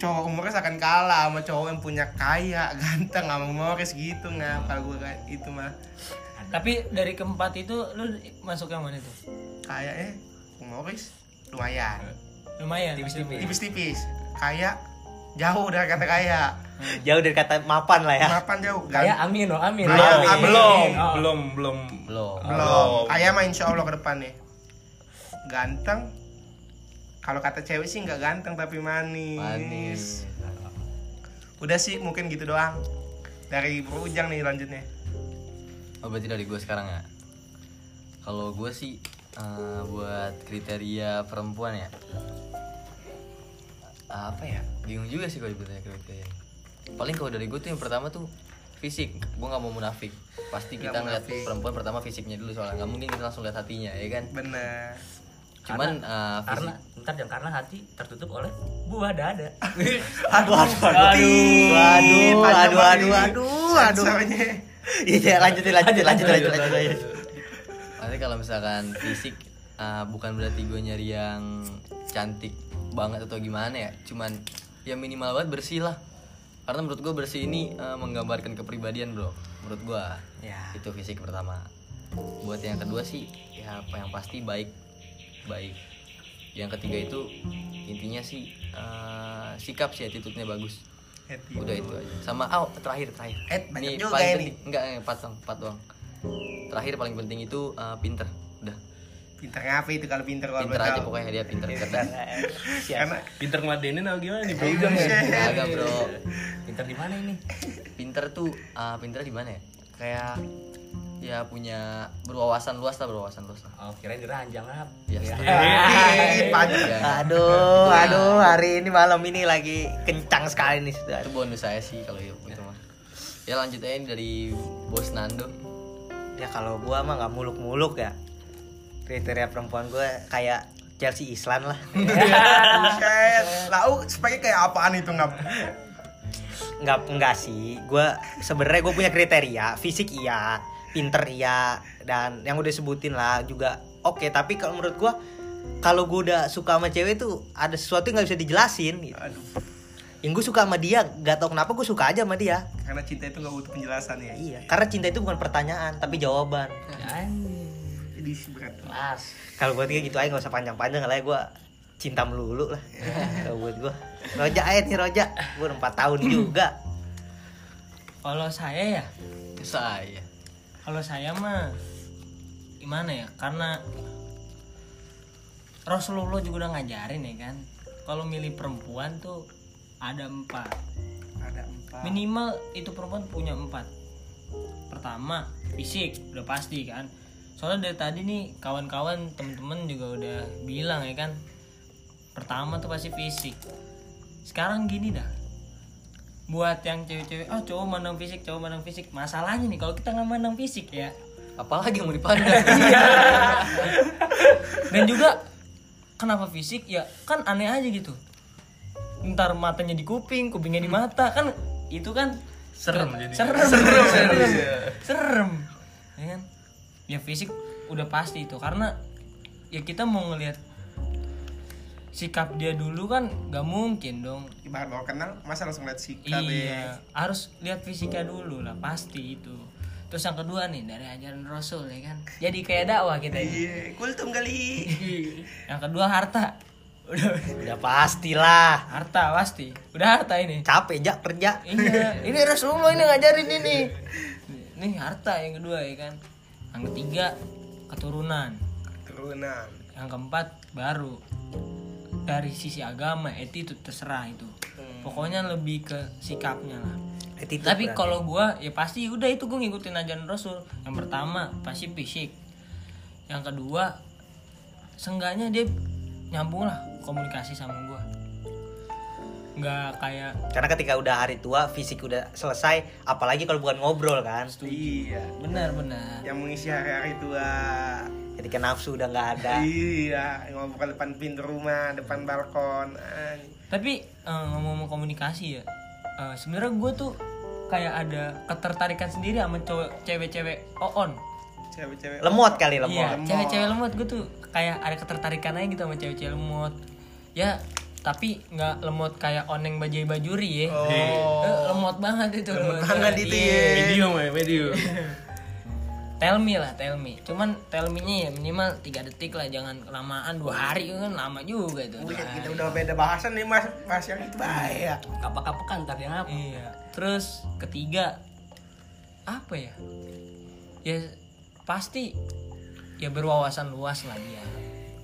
cowok humoris akan kalah sama cowok yang punya kaya, [LAUGHS] ganteng sama humoris gitu nggak kalau gue itu mah. Tapi dari keempat itu lu masuk yang mana tuh? kaya eh humoris lumayan. Lumayan. tipis-tipis. tipis-tipis. Kaya jauh dari kata kaya Jauh dari kata mapan lah ya. mapan jauh kayak Gan- amin oh amin Belum, Amin. amin. belum Oh. belum belum Belum. belum kaya mah insya Allah ke depan nih ganteng kalau kata cewek sih nggak ganteng tapi manis. Manis. udah sih mungkin gitu doang dari berujang nih lanjutnya Oh berarti dari gue sekarang ya. Kalau gue sih eh, buat kriteria perempuan ya. Apa ya? Bingung juga sih kalau ditanya kriteria. Paling kalau dari gue tuh yang pertama tuh fisik. Gue nggak mau munafik. Pasti kita ngeliat munafik. perempuan pertama fisiknya dulu soalnya nggak mungkin kita langsung lihat hatinya ya kan. bener Cuman eh, karena fisik. ntar jangan karena hati tertutup oleh buah dada [LAUGHS] aduh aduh Aduh, aduh, aduh, aduh, aduh, aduh. Sensornya. Iya, lanjutin, lanjutin, lanjutin, lanjutin, lanjutin, lanjutin. Nanti kalau misalkan fisik eh, bukan berarti gue nyari yang cantik banget atau gimana ya. Cuman ya minimal banget bersih lah. Karena menurut gue bersih ini eh, menggambarkan kepribadian bro. Menurut gue Ya. itu fisik pertama. Buat yang kedua sih ya apa yang pasti baik baik. Yang ketiga itu intinya sih eh, sikap sih attitude-nya bagus. Attitude. Udah itu aja. Sama oh terakhir terakhir. Eh, banyak Ini paling ini. penting. Enggak, eh, empat doang, empat doang. Terakhir paling penting itu eh, pinter. Udah. Pinter ngapa itu kalau pinter kalau Pinter aja tahu. pokoknya dia pinter cerdas. karena pinter ngeladenin atau gimana nih bro Iya. Agak bro. pinter di mana ini Pinter tuh ah pinter di mana ya? Kayak ya punya berwawasan luas lah berwawasan luas lah. oh kirain diranjang apa Ya. Ya, Aduh, aduh, hari ini malam ini lagi kencang sekali nih itu saudara. bonus saya sih kalau itu, itu mah. Ya lanjut aja dari Bos Nando. ya kalau gua mah nggak muluk-muluk ya kriteria perempuan gue kayak Chelsea Islan lah [LAUGHS] Buset. Lau sebagai kayak apaan itu ngap? nggak enggak sih gue sebenarnya gue punya kriteria fisik iya pinter iya dan yang udah sebutin lah juga oke tapi kalau menurut gue kalau gue udah suka sama cewek tuh ada sesuatu yang nggak bisa dijelasin gitu. Aduh. yang gue suka sama dia gak tau kenapa gue suka aja sama dia Karena cinta itu nggak butuh penjelasan ya. iya karena cinta itu bukan pertanyaan tapi jawaban Jadi berat. Kelas. kalau buat gue gitu aja nggak usah panjang-panjang lah ya gue cinta melulu lah [LAUGHS] kalau buat gue Roja aja nih Roja gue udah 4 tahun juga Kalau saya ya, Saya. kalau saya mah gimana ya? Karena Rasulullah juga udah ngajarin ya kan. Kalau milih perempuan tuh ada empat. Ada empat. Minimal itu perempuan punya empat. Pertama fisik udah pasti kan. Soalnya dari tadi nih kawan-kawan temen-temen juga udah bilang ya kan. Pertama tuh pasti fisik. Sekarang gini dah. Buat yang cewek-cewek, oh cowok mandang fisik, cowok mandang fisik. Masalahnya nih kalau kita nggak mandang fisik ya, Apalagi yang mau dipandang? [LAUGHS] dan juga kenapa fisik ya kan aneh aja gitu ntar matanya di kuping kupingnya di mata kan itu kan Serem jadi. serem serem serem, serem. ya kan ya fisik udah pasti itu. Karena ya kita mau ngelihat sikap dia dulu kan gak mungkin dong. Ibarat bawa kenal, masa langsung lihat sikap ya. iya harus lihat fisiknya dulu lah pasti itu. Terus yang kedua nih dari ajaran Rasul ya kan? Jadi kayak dakwah kita ini. Iya, kultum kali. [LAUGHS] yang kedua harta. Udah udah pastilah harta pasti. Udah harta ini. Capek jak kerja. Iya ini Rasulullah ini ngajarin ini. [LAUGHS] Ini harta yang kedua ya kan yang ketiga keturunan. Turunan. yang keempat baru. Dari sisi agama itu terserah itu. Pokoknya lebih ke sikapnya lah. Attitude tapi kalau gua ya pasti udah itu gue ngikutin ajaran Rasul. Yang pertama pasti fisik. Yang kedua seenggaknya dia nyambung lah komunikasi sama gua nggak kayak karena ketika udah hari tua fisik udah selesai apalagi kalau bukan ngobrol kan? Iya. benar-benar Yang mengisi hari-hari tua. ketika nafsu udah nggak ada. Iya, ngobrol depan pintu rumah, depan balkon. Tapi eh, ngomong-ngomong komunikasi ya eh, sebenarnya gue tuh kayak ada ketertarikan sendiri sama cowok cewek-cewek on Cewek-cewek. lemot kali lemot. Iya cewek-cewek lemot. Gue tuh kayak ada ketertarikan aja gitu sama cewek-cewek lemot. Ya tapi nggak lemot kayak oneng bajai bajuri ya Oh. Eh, lemot banget itu Lemot banget itu ya. Medium ya, medium. [LAUGHS] tell me lah tell me cuman tell me nya ya minimal tiga detik lah jangan kelamaan dua hari kan lama juga itu Buset, kita udah beda bahasan nih mas, mas yang itu bahaya. Kapak-kapakan ntar yang apa? Iya. Terus ketiga apa ya? Ya pasti ya berwawasan luas lah dia.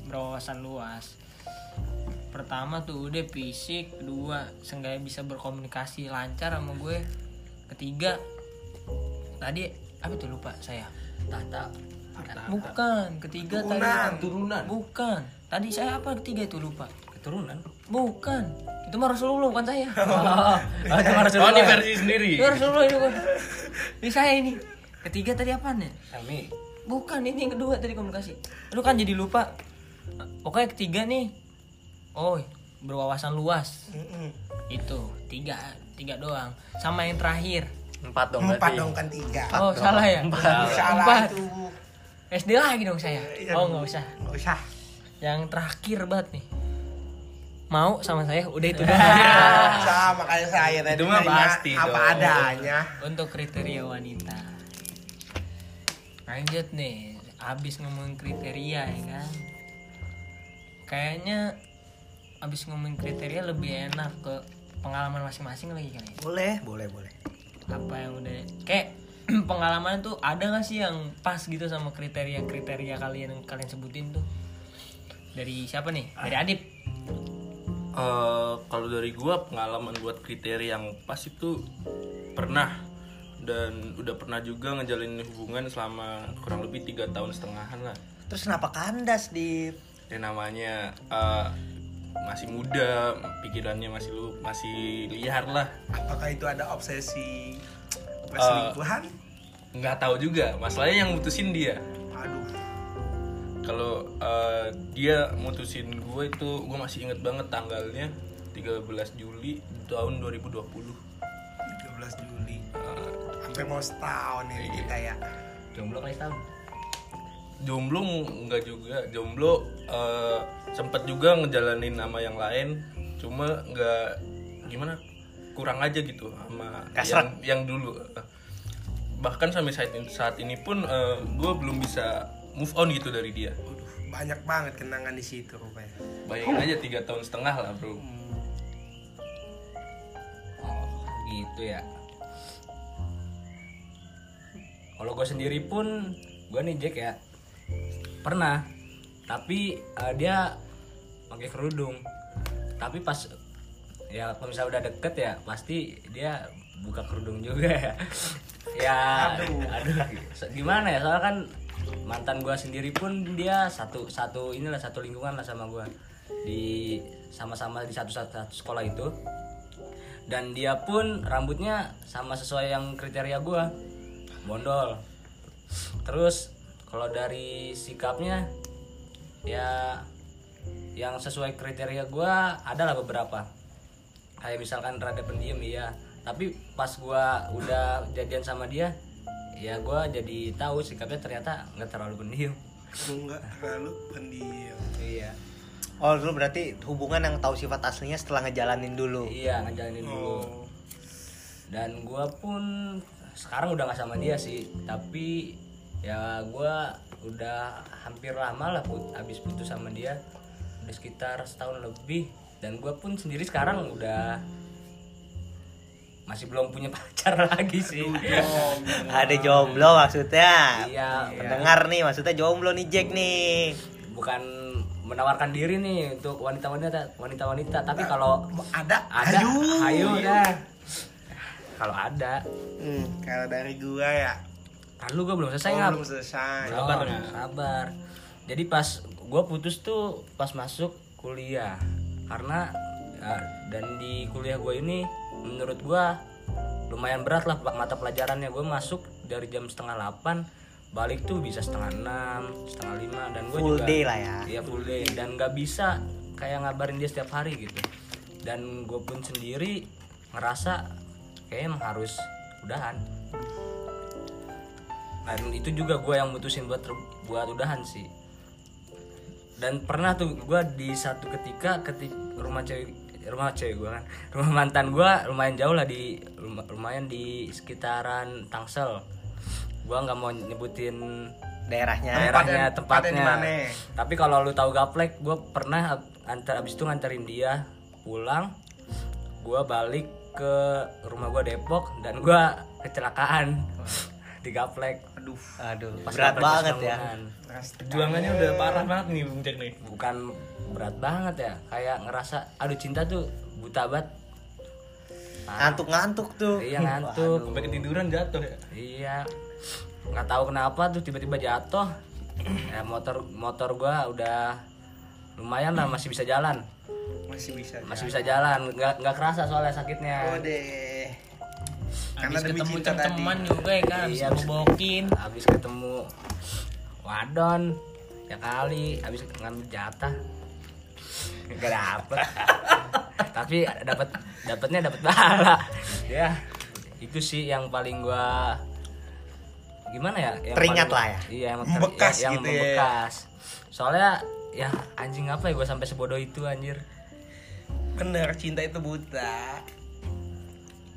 Berwawasan luas. Pertama tuh udah fisik, kedua seenggaknya bisa berkomunikasi lancar sama gue. Ketiga tadi apa tuh lupa saya. Tata. Bukan, ketiga Turunan. tadi Turunan. Bukan. Tadi saya apa ketiga itu lupa. Keturunan. Bukan. Itu mah Rasulullah bukan saya. [LAUGHS] Oh, itu harus Oh, ini versi sendiri. Itu Rasulullah ini bukan. Ini saya ini. Ketiga tadi apaan ya? Kami. Bukan, ini yang kedua tadi komunikasi. Lu kan jadi lupa. Pokoknya ketiga nih. Oh, berwawasan luas. Mm-mm. Itu tiga, tiga doang. Sama yang terakhir. Empat dong Empat berarti. dong kan tiga. Oh, salah ya? Salah Empat. itu. SD lagi dong saya. Iya. Oh, nggak usah. Nggak usah. Yang terakhir banget nih. Mau sama saya udah itu doang. [LAUGHS] Sama kayak saya tadi. Itu mah pasti Apa dong. adanya. untuk kriteria wanita lanjut nih abis ngomongin kriteria ya kan kayaknya abis ngomongin kriteria lebih enak ke pengalaman masing-masing lagi kali ya. boleh boleh boleh. Apa yang udah kayak [CLEARS THROAT] pengalaman tuh ada gak sih yang pas gitu sama kriteria-kriteria kalian yang kalian sebutin tuh? Dari siapa nih? Dari Adip. Eh, kalau dari gua pengalaman buat kriteria yang pas itu pernah. Dan udah pernah juga ngejalin hubungan selama kurang lebih tiga tahun setengahan lah. Terus kenapa kandas di yang namanya eh, masih muda pikirannya masih lu masih liar lah Apakah itu ada obsesi perselingkuhan? nggak tahu juga masalahnya yang mutusin dia Aduh. kalau eh, dia mutusin gue itu gue masih inget banget tanggalnya 13 Juli tahun 2020 13 Juli. Sampai mau setahun ini kita ya. jomblo kali tahun jomblo nggak juga jomblo eh, sempet juga ngejalanin sama yang lain cuma nggak gimana kurang aja gitu sama yang yang dulu. Bahkan sampai saat ini, saat ini pun gue belum bisa move on gitu dari dia. Waduh, banyak banget kenangan di situ rupanya. bayangin aja tiga tahun setengah lah bro. Oh gitu ya. Kalau gue sendiri pun gue nih Jack ya. Pernah tapi eh, dia pakai kerudung. Tapi pas ya kalau misalnya udah deket ya pasti dia buka kerudung juga ya. [LAUGHS] Ya aduh, gimana ya? Soalnya kan mantan gua sendiri pun dia satu satu inilah satu lingkungan lah sama gua. Di sama-sama di satu, satu satu sekolah itu. Dan dia pun rambutnya sama sesuai yang kriteria gua. Bondol. Terus kalau dari sikapnya ya yang sesuai kriteria gua adalah beberapa kayak misalkan rada pendiam iya tapi pas gua udah jadian sama dia ya gua jadi tahu sikapnya ternyata nggak terlalu pendiam Enggak terlalu pendiam. iya Oh, dulu berarti hubungan yang tahu sifat aslinya setelah ngejalanin dulu. iya ngejalanin dulu Oh. dan gua pun sekarang udah nggak sama dia sih tapi ya gua udah hampir lama lah put habis putus sama dia udah sekitar setahun lebih dan gua pun sendiri sekarang udah masih belum punya [LAUGHS] pacar lagi sih Ada jomblo maksudnya. iya Pendengar nih maksudnya jomblo nih Jack nih. bukan menawarkan diri nih untuk wanita-wanita wanita-wanita tapi kalau Ada? ada Ayo. ayo dah kalau ada Hmm, kalau dari gua ya. Kan lu gua belum selesai Oh, ngap. belum selesai. sabar sabar. jadi pas gue putus tuh pas masuk kuliah. Karena ya, dan di kuliah gue ini menurut gue lumayan berat lah mata pelajarannya. Gue masuk dari jam setengah 8 balik tuh bisa setengah enam setengah lima dan gue Full juga day lah ya. Iya full day. Dan nggak bisa kayak ngabarin dia setiap hari gitu. Dan gue pun sendiri ngerasa kayak emang harus udahan dan itu juga gue yang mutusin buat buat udahan sih. Dan pernah tuh gue di satu ketika ketik rumah cewek rumah cewek gue kan [LAUGHS] rumah mantan gue lumayan jauh lah di lum- lumayan di sekitaran Tangsel. Gue nggak mau nyebutin Daerahnya. daerahnya Tempatnya- tempatnya, tapi kalau lu tahu gaplek gue pernah antar abis itu nganterin dia pulang gue balik ke rumah gue Depok dan gue kecelakaan [LAUGHS] di gaplek Aduh. Aduh, Pas berat banget ya. Perjuangannya udah parah banget nih bung Jack nih. Bukan berat banget ya kayak ngerasa aduh cinta tuh buta banget. Ngantuk-ngantuk tuh. iya ngantuk. Sampai ketiduran jatuh ya. Iya. Nggak tahu kenapa tuh tiba-tiba jatuh. Ya motor motor gua udah lumayan lah masih bisa jalan. Masih bisa. masih bisa jalan. Nggak nggak kerasa soalnya sakitnya. Oh deh. Karena Habis ketemu cem-ceman juga ya kan Habis Iya, habis- ngebokin habis ketemu wadon ya kali. Habis ngambil jatah. [LAUGHS] Gak dapet. [LAUGHS] Tapi dapat dapatnya dapat pahala. Ya itu sih yang paling gua gimana ya? Yang Teringat paling- lah ya. iya yang, Membekas yang, yang gitu ya. membekas. Soalnya ya anjing apa ya gua sampai sebodoh itu anjir? Bener, cinta itu buta.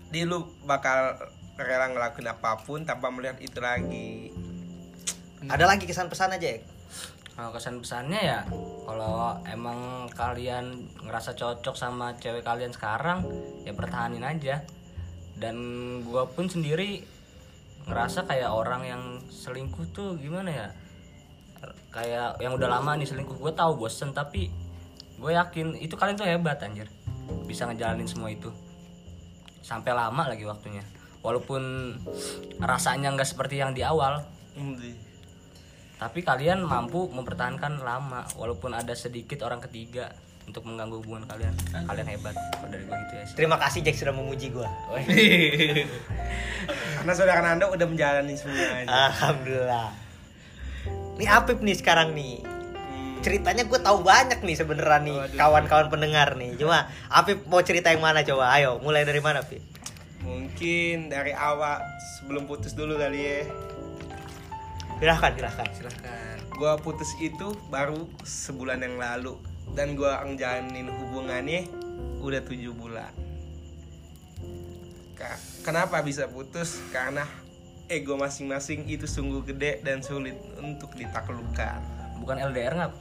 Dia lu bakal rela ngelakuin apa pun tanpa melihat itu lagi. Ada lagi kesan pesan aja, Jack? Kalau kesan pesannya ya, kalau emang kalian ngerasa cocok sama cewek kalian sekarang, ya pertahanin aja. Dan gua pun sendiri ngerasa kayak orang yang selingkuh tuh gimana ya? Kayak yang udah lama nih selingkuh, gue tahu bosen tapi gue yakin itu kalian tuh hebat anjir, bisa ngejalanin semua itu sampai lama lagi waktunya. Walaupun rasanya nggak seperti yang di awal, tapi kalian mampu mempertahankan lama walaupun ada sedikit orang ketiga untuk mengganggu hubungan kalian kalian hebat kalau dari gue gitu ya sih Terima kasih Jack sudah memuji gua. [LAUGHS] Karena saudara Nando udah menjalani semuanya. Alhamdulillah. Nih Apip nih sekarang nih. Ceritanya gue tahu banyak nih sebenarnya nih Waduh. kawan-kawan pendengar nih. Cuma Apip mau cerita yang mana coba? Ayo, mulai dari mana, Pip? Mungkin dari awal sebelum putus dulu kali ya. Silahkan, silahkan. Silahkan. Gua putus itu baru sebulan yang lalu dan gua ngejalanin hubungannya udah tujuh bulan. Kenapa bisa putus? Karena ego masing-masing itu sungguh gede dan sulit untuk ditaklukkan. Bukan LDR nggak?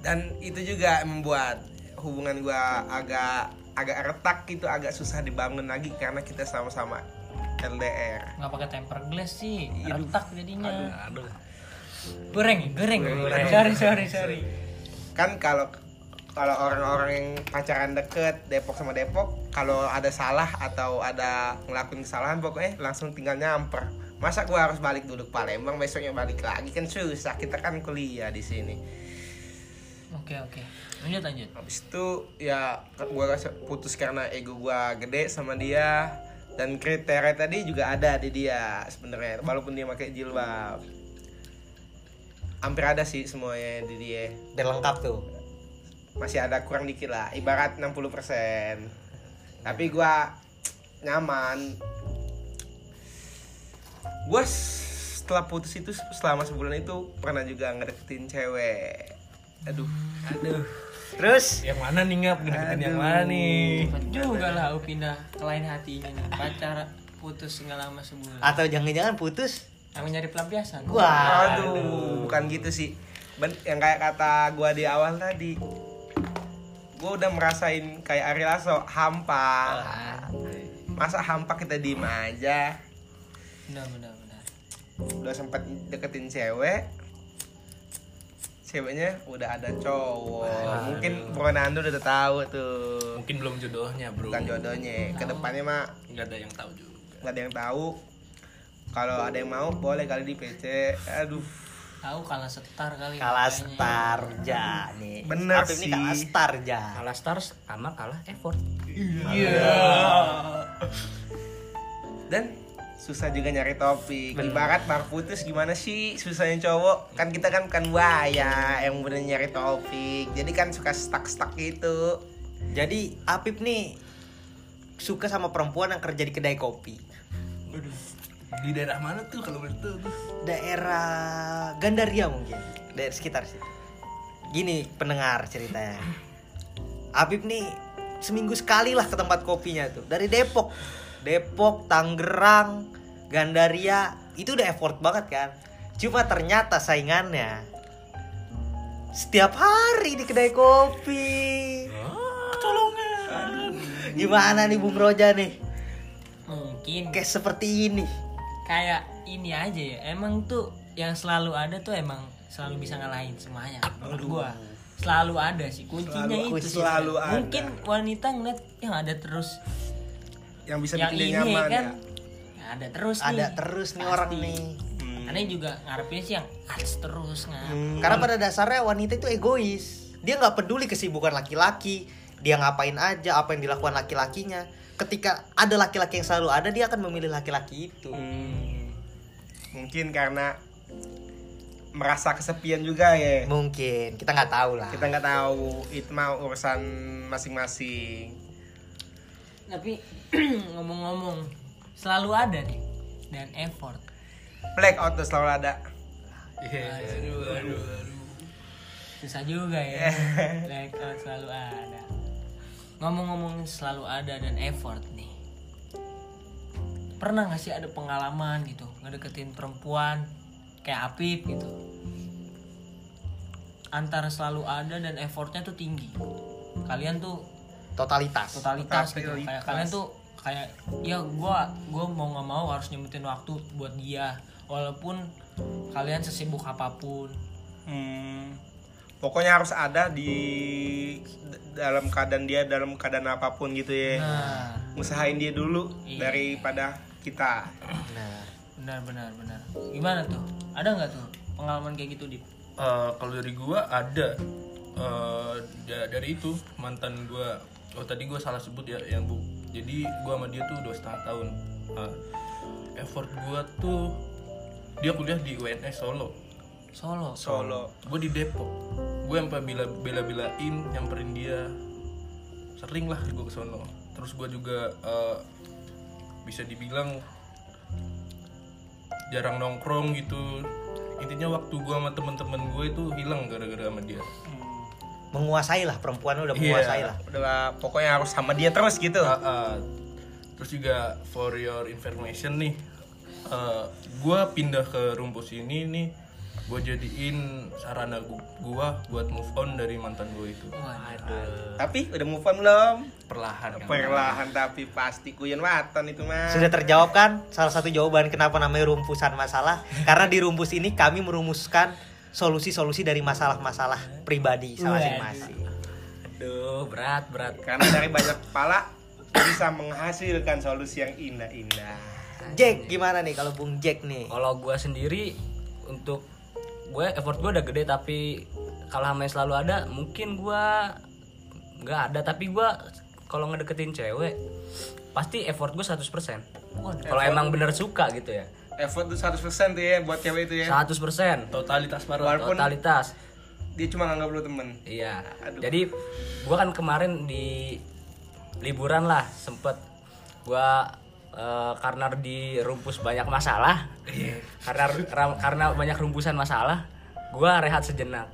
Dan itu juga membuat hubungan gua agak agak retak itu agak susah dibangun lagi karena kita sama-sama LDR. nggak pakai temper glass sih Aduh. retak jadinya Aduh. goreng goreng Goreng. sorry sorry sorry kan kalau kalau orang-orang yang pacaran deket Depok sama Depok kalau ada salah atau ada ngelakuin kesalahan pokoknya langsung tinggal nyamper masa gua harus balik dulu ke Palembang besoknya balik lagi kan susah kita kan kuliah di sini oke oke. Lanjut lanjut. Habis itu ya gua rasa putus karena ego gua gede sama dia. Dan kriteria tadi juga ada di dia sebenarnya walaupun dia pakai jilbab. Hampir ada sih semuanya di dia. Dan lengkap tuh. masih ada kurang dikit lah ibarat 60% tapi gua nyaman. Gua s- setelah putus itu selama sebulan itu pernah juga ngedeketin cewek aduh Aduh. Terus Yang mana nih ngap? Ngedeketin yang mana nih? Juga lah aku pindah ke lain hatinya nih pacar putus nggak lama sebulan atau jangan-jangan putus? aku nyari pelampiasan Wah. aduh bukan gitu sih Ben- yang kayak kata gua di awal tadi gua udah merasain kayak Ari Lasso hampa masa hampa kita diem aja benar benar benar udah sempat deketin cewek ceweknya udah ada cowok mungkin Bro Nando udah tahu tuh Mungkin belum jodohnya, Bro. bukan jodohnya ke depannya mah Nggak ada yang tahu juga. nggak ada yang tahu kalau ada yang mau boleh kali di PC aduh tahu kalah setar kali Kalah kayaknya. star ja nih. Bener Apip sih. Ini kalah star ja. Kalah stars sama kalah effort. dan susah juga nyari topik ibarat baru putus gimana sih susahnya cowok kan kita kan bukan buaya yang bener nyari topik jadi kan suka stuck stuck gitu Jadi Apip nih suka sama perempuan yang kerja di kedai kopi. Di daerah mana tuh kalau boleh tahu tuh? Daerah Gandaria mungkin. Daerah sekitar situ. Gini pendengar ceritanya. Apip nih seminggu sekali lah ke tempat kopinya tuh. Dari Depok. Depok, Tangerang, Gandaria. Itu udah effort banget kan. Cuma ternyata saingannya setiap hari di kedai kopi. Gimana nih Bung Roja nih? mungkin Kayak seperti ini. kayak ini aja ya emang tuh yang selalu ada tuh emang selalu bisa ngalahin semuanya menurut gua selalu ada sih kuncinya Selalu- itu sih selalu ada. mungkin wanita ngeliat yang ada terus yang bisa yang bikin ini nyaman kan ya ya ada terus nih Ada terus nih Pasti. orang nih. Hmm. aneh juga ngarepin sih yang harus terus ngap Karena pada dasarnya wanita itu egois. Dia nggak peduli kesibukan laki-laki, dia ngapain aja, apa yang dilakukan laki-lakinya. Ketika ada laki-laki yang selalu ada, dia akan memilih laki-laki itu. Hmm. mungkin karena merasa kesepian juga ya Mungkin kita nggak tahu lah. kita nggak tahu itu mah urusan masing-masing tapi [CLEARS THROAT] ngomong-ngomong selalu ada nih. Dan effort. Blackout tuh selalu ada. Aduh aduh susah juga ya. Blackout selalu ada. Ngomong-ngomong selalu ada dan effort nih. Pernah gak sih ada pengalaman gitu ngedeketin perempuan kayak Apip gitu? Antara selalu ada dan effortnya tuh tinggi. Kalian tuh Totalitas. totalitas gitu Totalitas. kayak kalian tuh kayak ya gua gua mau nggak mau harus nyempetin waktu buat dia. Walaupun kalian sesibuk apa pun. Hmm, pokoknya harus ada di dalam keadaan dia dalam keadaan apa pun gitu ya. Nah. Usahain dia dulu Iya. daripada kita. Nah, benar benar benar. Gimana tuh? Ada nggak tuh pengalaman kayak gitu di Eh, kalau dari gua ada. Eh, da- dari itu mantan gua. Oh tadi gua salah sebut ya yang bu jadi gua sama dia tuh dua setengah tahun. Eh, effort gue tuh dia kuliah di UNS Solo. Solo. Solo. gue di Depok. Gue sampai bila bela belain nyamperin dia. Sering lah gue ke sono terus gue juga eh, bisa dibilang jarang nongkrong gitu. Intinya waktu gue sama temen-temen gue itu hilang gara-gara sama dia menguasai lah perempuan udah Iya. menguasai lah Udah pokoknya harus sama dia terus gitu. Ah, ah. terus juga for your information nih gue pindah ke rumpus ini nih gue jadiin sarana gu- gua buat move on dari mantan gue itu Tapi udah move on belum? perlahan kan Perlahan tapi pasti kuyen waton itu mah. sudah terjawab kan salah satu jawaban kenapa namanya rumpusan masalah karena di rumpus ini kami merumuskan solusi-solusi dari masalah-masalah pribadi masing-masing. Aduh, berat, berat. Karena dari banyak kepala bisa menghasilkan solusi yang indah-indah. Jack gimana nih kalau Bung Jack nih? Kalau gue sendiri untuk gue effort gue udah gede tapi kalau sama yang selalu ada mungkin gue nggak ada. Tapi gue kalau ngedeketin cewek pasti effort gue 100% kalau emang bener suka gitu ya Effort tuh 100% tuh ya buat cewek itu ya. 100% totalitas baru Walaupun totalitas dia cuma nganggap lu temen. iya Aduh. jadi gue kan kemarin di liburan lah sempet gue eh, karena di rumpus banyak masalah karena ram- karena banyak rumpusan masalah gue rehat sejenak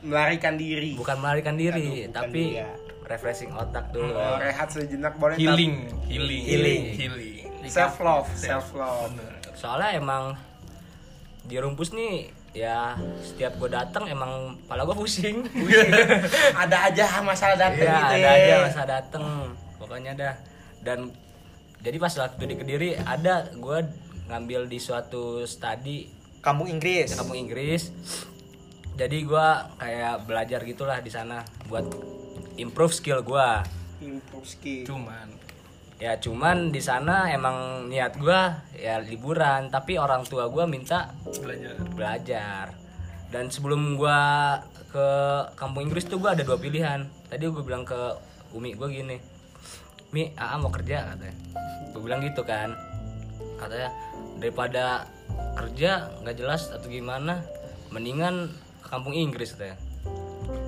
Melarikan diri. bukan melarikan diri Aduh, bukan tapi dia. refreshing otak dulu Oh, rehat sejenak boleh healing healing Healing. healing self love, self love. Soalnya emang di rumpus nih ya setiap gue datang emang pala gue pusing. [LAUGHS] Ada aja masalah datang Iya gitu ada ya. aja masa dateng pokoknya dah. Dan jadi pas waktu di kediri ada gue ngambil di suatu studi. Kampung Inggris. Kampung Inggris. Jadi gue kayak belajar gitulah di sana buat improve skill gue Improve skill. cuman ya cuman di sana emang niat gua ya liburan tapi orang tua gua minta belajar. belajar. Dan sebelum gua ke kampung Inggris tuh gua ada dua pilihan. Tadi gue bilang ke Umi gua gini Mi Aa mau kerja katanya. Gue bilang gitu kan. Katanya daripada kerja nggak jelas atau gimana mendingan ke kampung Inggris katanya.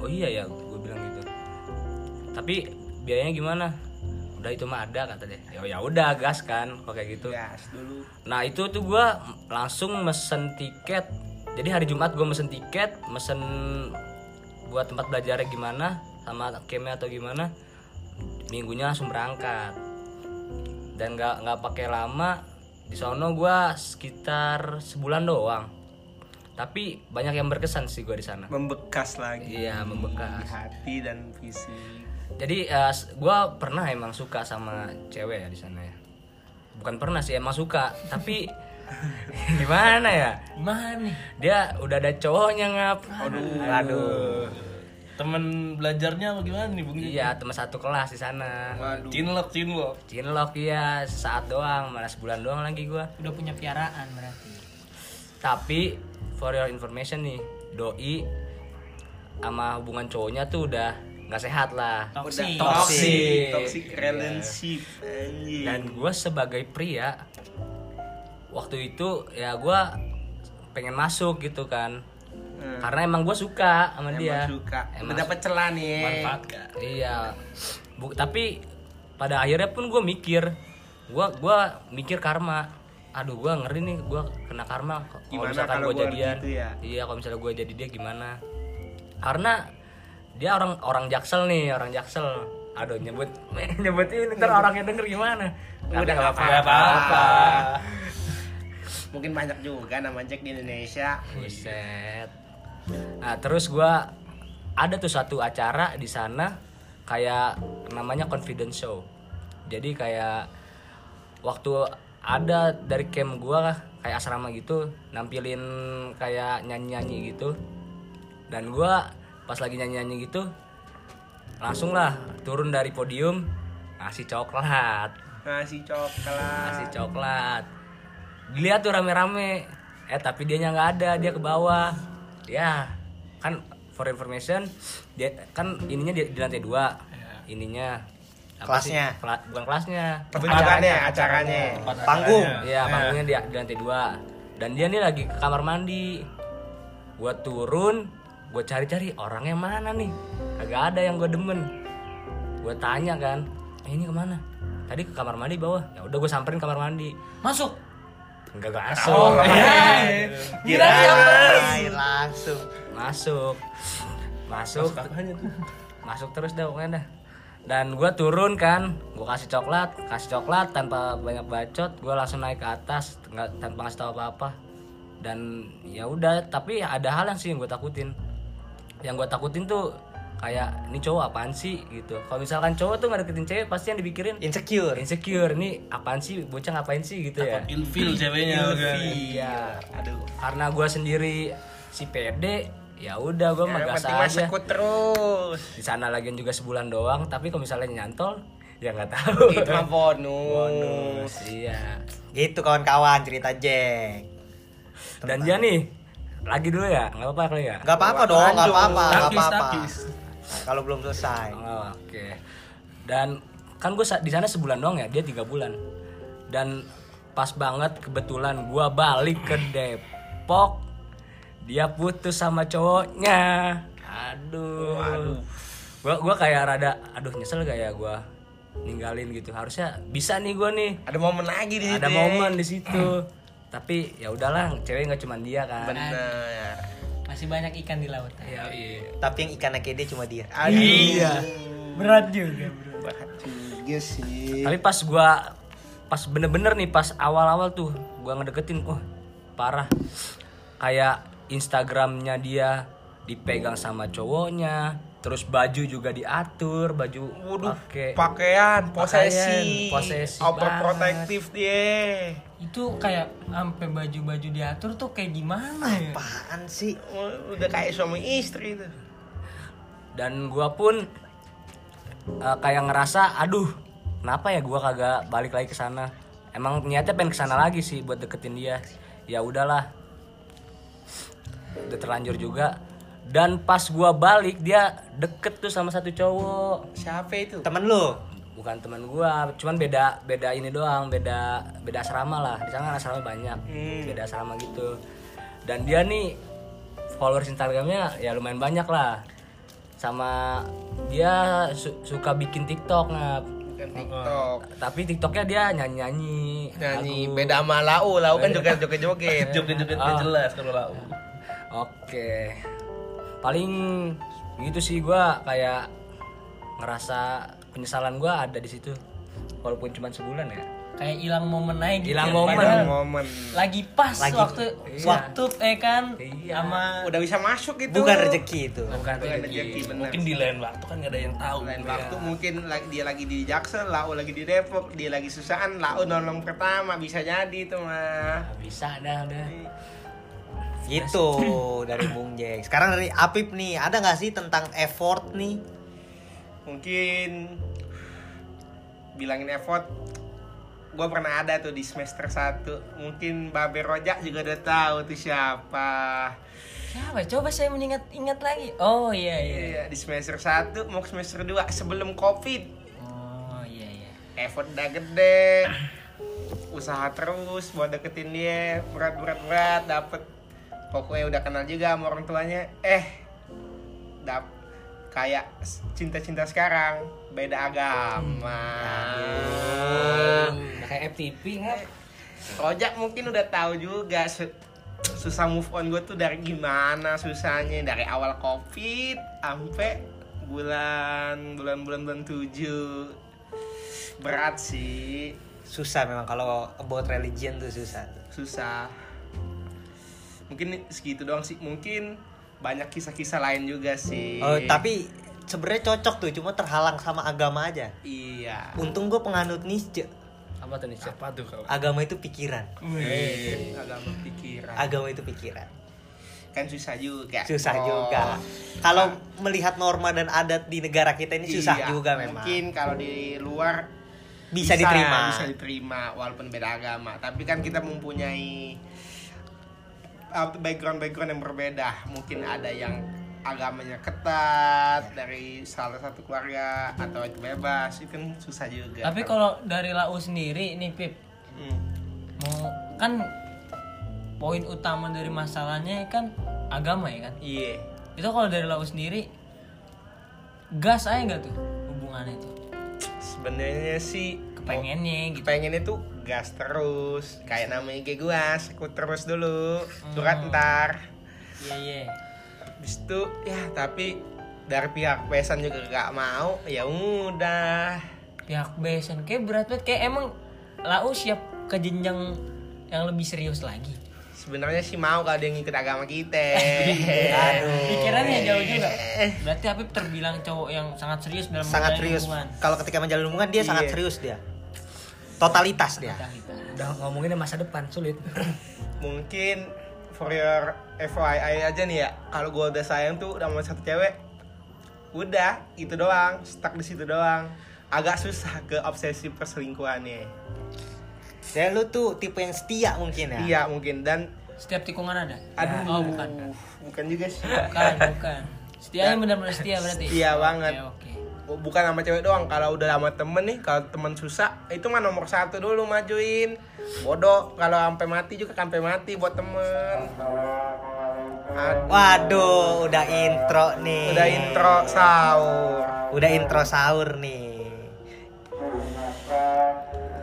Oh iya ya gue bilang gitu. Tapi biayanya gimana udah itu mah ada kata dia ya ya udah gas kan kok kayak gitu Gas dulu. Nah itu tuh gue langsung mesen tiket. Jadi hari Jumat gue mesen tiket, mesen buat tempat belajarnya gimana, sama campnya atau gimana. Minggunya langsung berangkat. Dan nggak nggak pakai lama. Di sono gue sekitar sebulan doang. Tapi banyak yang berkesan sih gue di sana. Membekas lagi. Iya Di membekas. hati dan fisik. Jadi gue pernah emang suka sama cewek ya di sana ya. Bukan pernah sih emang suka, tapi [LAUGHS] gimana ya? Gimana nih? Dia udah ada cowoknya ngap. Aduh. Aduh. temen belajarnya apa gimana nih bung Iya teman satu kelas di sana. Waduh. cinlok cinlok Cinlok ya sesaat doang, mana sebulan doang lagi gua. Udah punya piaraan berarti. Tapi for your information nih, doi sama hubungan cowoknya tuh udah nggak sehat lah. Toxic. Toxic. Toxic relationship. Anjing. Dan gue sebagai pria waktu itu ya gua pengen masuk gitu kan. Hmm. Karena emang gue suka sama Emang dia. suka. Emang dapet celah nih. manfaatkan Iya. Bu, tapi pada akhirnya pun gue mikir, gue gua mikir karma. Aduh, gue ngeri nih, gue kena karma. Kalau Gimana misalkan kalau gue gua jadian, gitu ya? iya kalau misalnya gue jadi dia gimana? Karena dia orang orang jaksel nih, orang jaksel. Aduh nyebut [LAUGHS] nyebutin ntar orangnya denger gimana? Udah nggak apa-apa. apa-apa. [LAUGHS] Mungkin banyak juga nama Jack di Indonesia. Buset. Nah, terus gua ada tuh satu acara di sana kayak namanya confidence show. Jadi kayak waktu ada dari camp gua kayak asrama gitu nampilin kayak nyanyi-nyanyi gitu. Dan gua pas lagi nyanyi-nyanyi gitu langsung lah turun dari podium ngasih coklat Ngasih coklat. ngasih coklat dilihat tuh rame-rame eh tapi dia nggak ada dia ke bawah ya kan for information dia kan ininya di, di lantai dua ininya apa sih? Kelasnya. Kela- bukan kelasnya Pertunjukannya, acaranya. Panggung. Iya, panggungnya di, di lantai dua. Dan dia nih lagi ke kamar mandi. Gua turun, gua cari-cari orangnya mana nih. Kagak ada yang gue demen. Gua tanya kan, eh, ini ke mana? Tadi ke kamar mandi bawah. Ya udah gue samperin kamar mandi. Masuk. Enggak gak masuk. Kirain langsung. masuk. Masuk. Masuk terus dah pokoknya dah. Dan gua turun kan, gua kasih coklat, kasih coklat tanpa banyak bacot, gua langsung naik ke atas nggak tanpa ngasih tahu apa-apa. Dan ya udah, tapi ada hal yang sih yang gue takutin. Yang gue takutin tuh kayak ini cowok apaan sih gitu. Kalau misalkan cowok tuh nggak deketin cewek pasti yang dipikirin Insecure. insecure. Ini apaan sih bocah ngapain sih gitu ya. Ilfil ceweknya kan. Iya. Aduh. Karena gua sendiri si pede, ya udah gua mah Yang gas mah aja. terus. Di sana lagian juga sebulan doang, tapi kalau misalnya nyantol, ya nggak tahu. Itu mah bonus. Bonus, iya. Gitu kawan-kawan cerita Jack. Dan dia nih lagi dulu ya, nggak apa-apa kali ya. Gak apa-apa dong, gak apa-apa, gak Takis, apa-apa. Kalau belum selesai. Oh, Oke. Dan kan gue di sana sebulan doang ya, dia tiga bulan. Dan pas banget kebetulan gua balik ke Depok, dia putus sama cowoknya. Aduh. Aduh. Gua gua kayak rada, aduh nyesel gak ya gua ninggalin gitu. Harusnya bisa nih gua nih. Ada momen lagi di situ. Ada momen di situ. Tapi ya udahlah, cewek nggak cuma dia kan. Bener. Masih banyak ikan di laut. Iya, iya. Tapi yang ikan kede cuma dia. Iya. Berat juga, bro. Juga sih. Tapi pas gua pas bener-bener nih pas awal-awal tuh gua ngedeketin, wah parah. Kayak Instagramnya dia dipegang sama cowoknya, terus baju juga diatur, baju Waduh, pakai pakaian, posesi, Pakaian, posesi overprotective dia. Itu kayak sampai baju-baju diatur tuh kayak gimana ya? Apaan sih? Udah kayak suami istri itu. dan gua pun eh, kayak ngerasa, aduh, kenapa ya gua kagak balik lagi ke sana? Emang niatnya pengen ke sana lagi sih buat deketin dia. Ya udahlah. Udah terlanjur juga. Dan pas gua balik dia deket tuh sama satu cowok. Siapa itu? Temen lu? Bukan teman gua, cuman beda beda ini doang, beda beda asrama lah. Di sana asrama banyak. Beda asrama gitu. Dan dia nih followers Instagramnya ya lumayan banyak lah. Sama dia su- suka bikin TikTok ngap. Bukan TikTok. Tapi TikToknya dia nyanyi nyanyi. Nyanyi beda sama Lau, Lau kan joget [LAUGHS] joget joget. Joget-joget Ah. gak jelas kalau lau. Oke. Paling gitu sih gua kayak ngerasa penyesalan gua ada di situ. Walaupun cuma sebulan ya. Kayak hilang momen aja gitu. Hilang ya. momen. Momen. Lagi pas Lagi- waktu iya. waktu eh kan Iya. sama Udah bisa masuk gitu. Bukan rezeki itu. Bukan Bukan rezeki. rezeki bener. Mungkin di lain waktu kan gak ada yang tahu. lain gitu waktu ya. mungkin lagi dia lagi di Jaksel, Lau lagi di Depok, dia lagi susahan, Lau nolong pertama bisa jadi itu mah. Nah, bisa dah udah. Gitu [CLEARS THROAT] dari Bung Jack. Sekarang dari Apip nih, ada nggak sih tentang effort nih? Mungkin bilangin effort gue pernah ada tuh di semester 1 mungkin Babe Rojak juga udah tahu tuh siapa siapa? Coba saya mengingat ingat lagi. Oh iya iya. Iya, di semester 1 mau semester 2 sebelum covid Oh iya iya. effort udah gede usaha terus buat deketin dia berat berat berat dapet pokoknya udah kenal juga sama orang tuanya. Eh dap kayak cinta cinta sekarang beda agama. Kayak FTP ngap. Rojak mungkin udah tahu juga su- susah move on gue tuh dari gimana susahnya. Dari awal covid sampai bulan bulan bulan bulan tujuh. Berat sih. Susah memang kalau about religion tuh susah. susah mungkin segitu doang sih mungkin banyak kisah-kisah lain juga sih Oh, tapi sebenarnya cocok tuh, cuma terhalang sama agama aja. iya Untung gue penganut Nietzsche. Apa tuh nih? Cep? Apa tuh kalau? Agama itu pikiran. agama pikiran Agama itu pikiran. kan susah juga Susah Oh. juga. Kalau melihat norma dan adat di negara kita ini susah Iya, juga memang. mungkin kalau di luar Bisa diterima. bisa diterima walaupun beda agama tapi kan kita mempunyai uh, background background yang berbeda mungkin ada yang agamanya ketat dari salah satu keluarga atau itu bebas itu kan susah juga Tapi kalau dari lau sendiri nih Pip, Hmm. mau kan poin utama dari masalahnya kan agama ya kan. iya Itu kalau dari lau sendiri gas aja nggak tuh hubungannya itu? sebenarnya sih Kepengennya gitu. pengennya tuh gas terus kayak namanya kayak gua sekut terus dulu surat ntar Iya iya. Habis itu ya tapi dari pihak pesan juga gak mau ya udah Pihak besan kayak berat banget kayak emang lau siap ke jenjang yang lebih serius lagi. sebenarnya sih mau kalau dia ngikut agama kita [LAUGHS] Aduh. Pikirannya jauh juga. Berarti Habib terbilang cowok yang sangat serius dalam sangat serius hubungan. kalau ketika menjalin hubungan dia sangat Iya. serius dia totalitas dia Udah ngomonginnya masa depan sulit. [LAUGHS] mungkin for your FYI aja nih ya kalau gue udah sayang tuh udah sama satu cewek udah itu doang stuck di situ doang agak susah ke obsesi perselingkuhannya dan lu tuh tipe yang setia mungkin ya iya mungkin dan Setiap tikungan ada. aduh Oh bukan. bukan juga sih Bukan, bukan. [LAUGHS] Setianya benar-benar setia berarti. Setia banget. Bukan sama cewek doang kalau udah sama temen nih kalau temen susah itu mah nomor satu dulu majuin. Bodoh kalau sampai mati juga sampai mati buat temen. Aduh, waduh udah intro nih. Udah intro sahur. Udah intro sahur nih.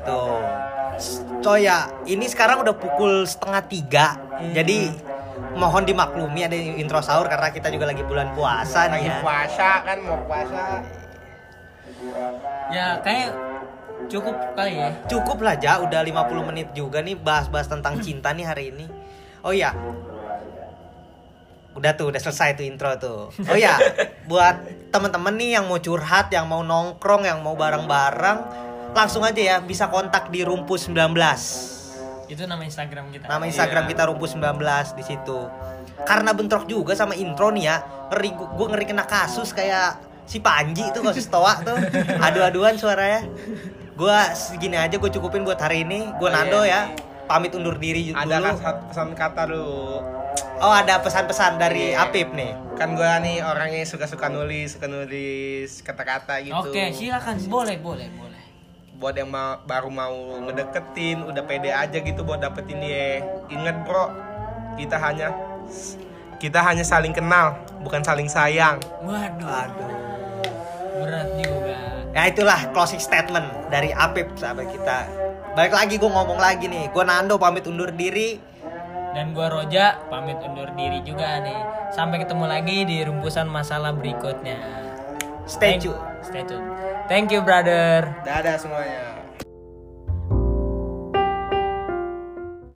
Tuh. Coy ya ini sekarang udah pukul setengah tiga. Jadi mohon dimaklumi ada intro sahur karena kita juga lagi bulan puasa nih lagi ya. puasa kan mau puasa Ya kayak cukup kali ya. cukup lah ja. Udah 50 menit juga nih bahas-bahas tentang cinta nih hari ini. Oh ya udah tuh udah selesai tuh intro tuh. Oh ya [LAUGHS] buat temen-temen nih yang mau curhat yang mau nongkrong yang mau bareng-bareng langsung aja ya bisa kontak di rumpus 19 Itu nama Instagram kita. nama Instagram kita rumpus 19 di situ. Karena bentrok juga sama intro nih ya. Ngeri gue ngeri kena kasus kayak si Panji tuh kasus toa tuh. Adu-aduan suaranya. Gue segini aja gue cukupin buat hari ini. Gue Oh, Nando iya, ya pamit undur diri ada dulu. kan satu pesan kata dulu oh ada pesan-pesan dari Iya. Apip nih. Kan gue nih orangnya suka-suka nulis suka nulis kata-kata gitu. Oke, silakan. Boleh, boleh, boleh. buat yang mau, baru mau ngedeketin udah pede aja gitu buat dapetin dia. Inget bro kita hanya kita hanya saling kenal bukan saling sayang. Waduh, aduh berat juga. ya itulah closing statement dari Apip sahabat kita balik lagi gue ngomong lagi nih gue Nando pamit undur diri Dan gua Roja pamit undur diri juga nih. Sampai ketemu lagi di rumpusan masalah berikutnya. stay Thank- tune Stay tune. Thank you, brother. dadah semuanya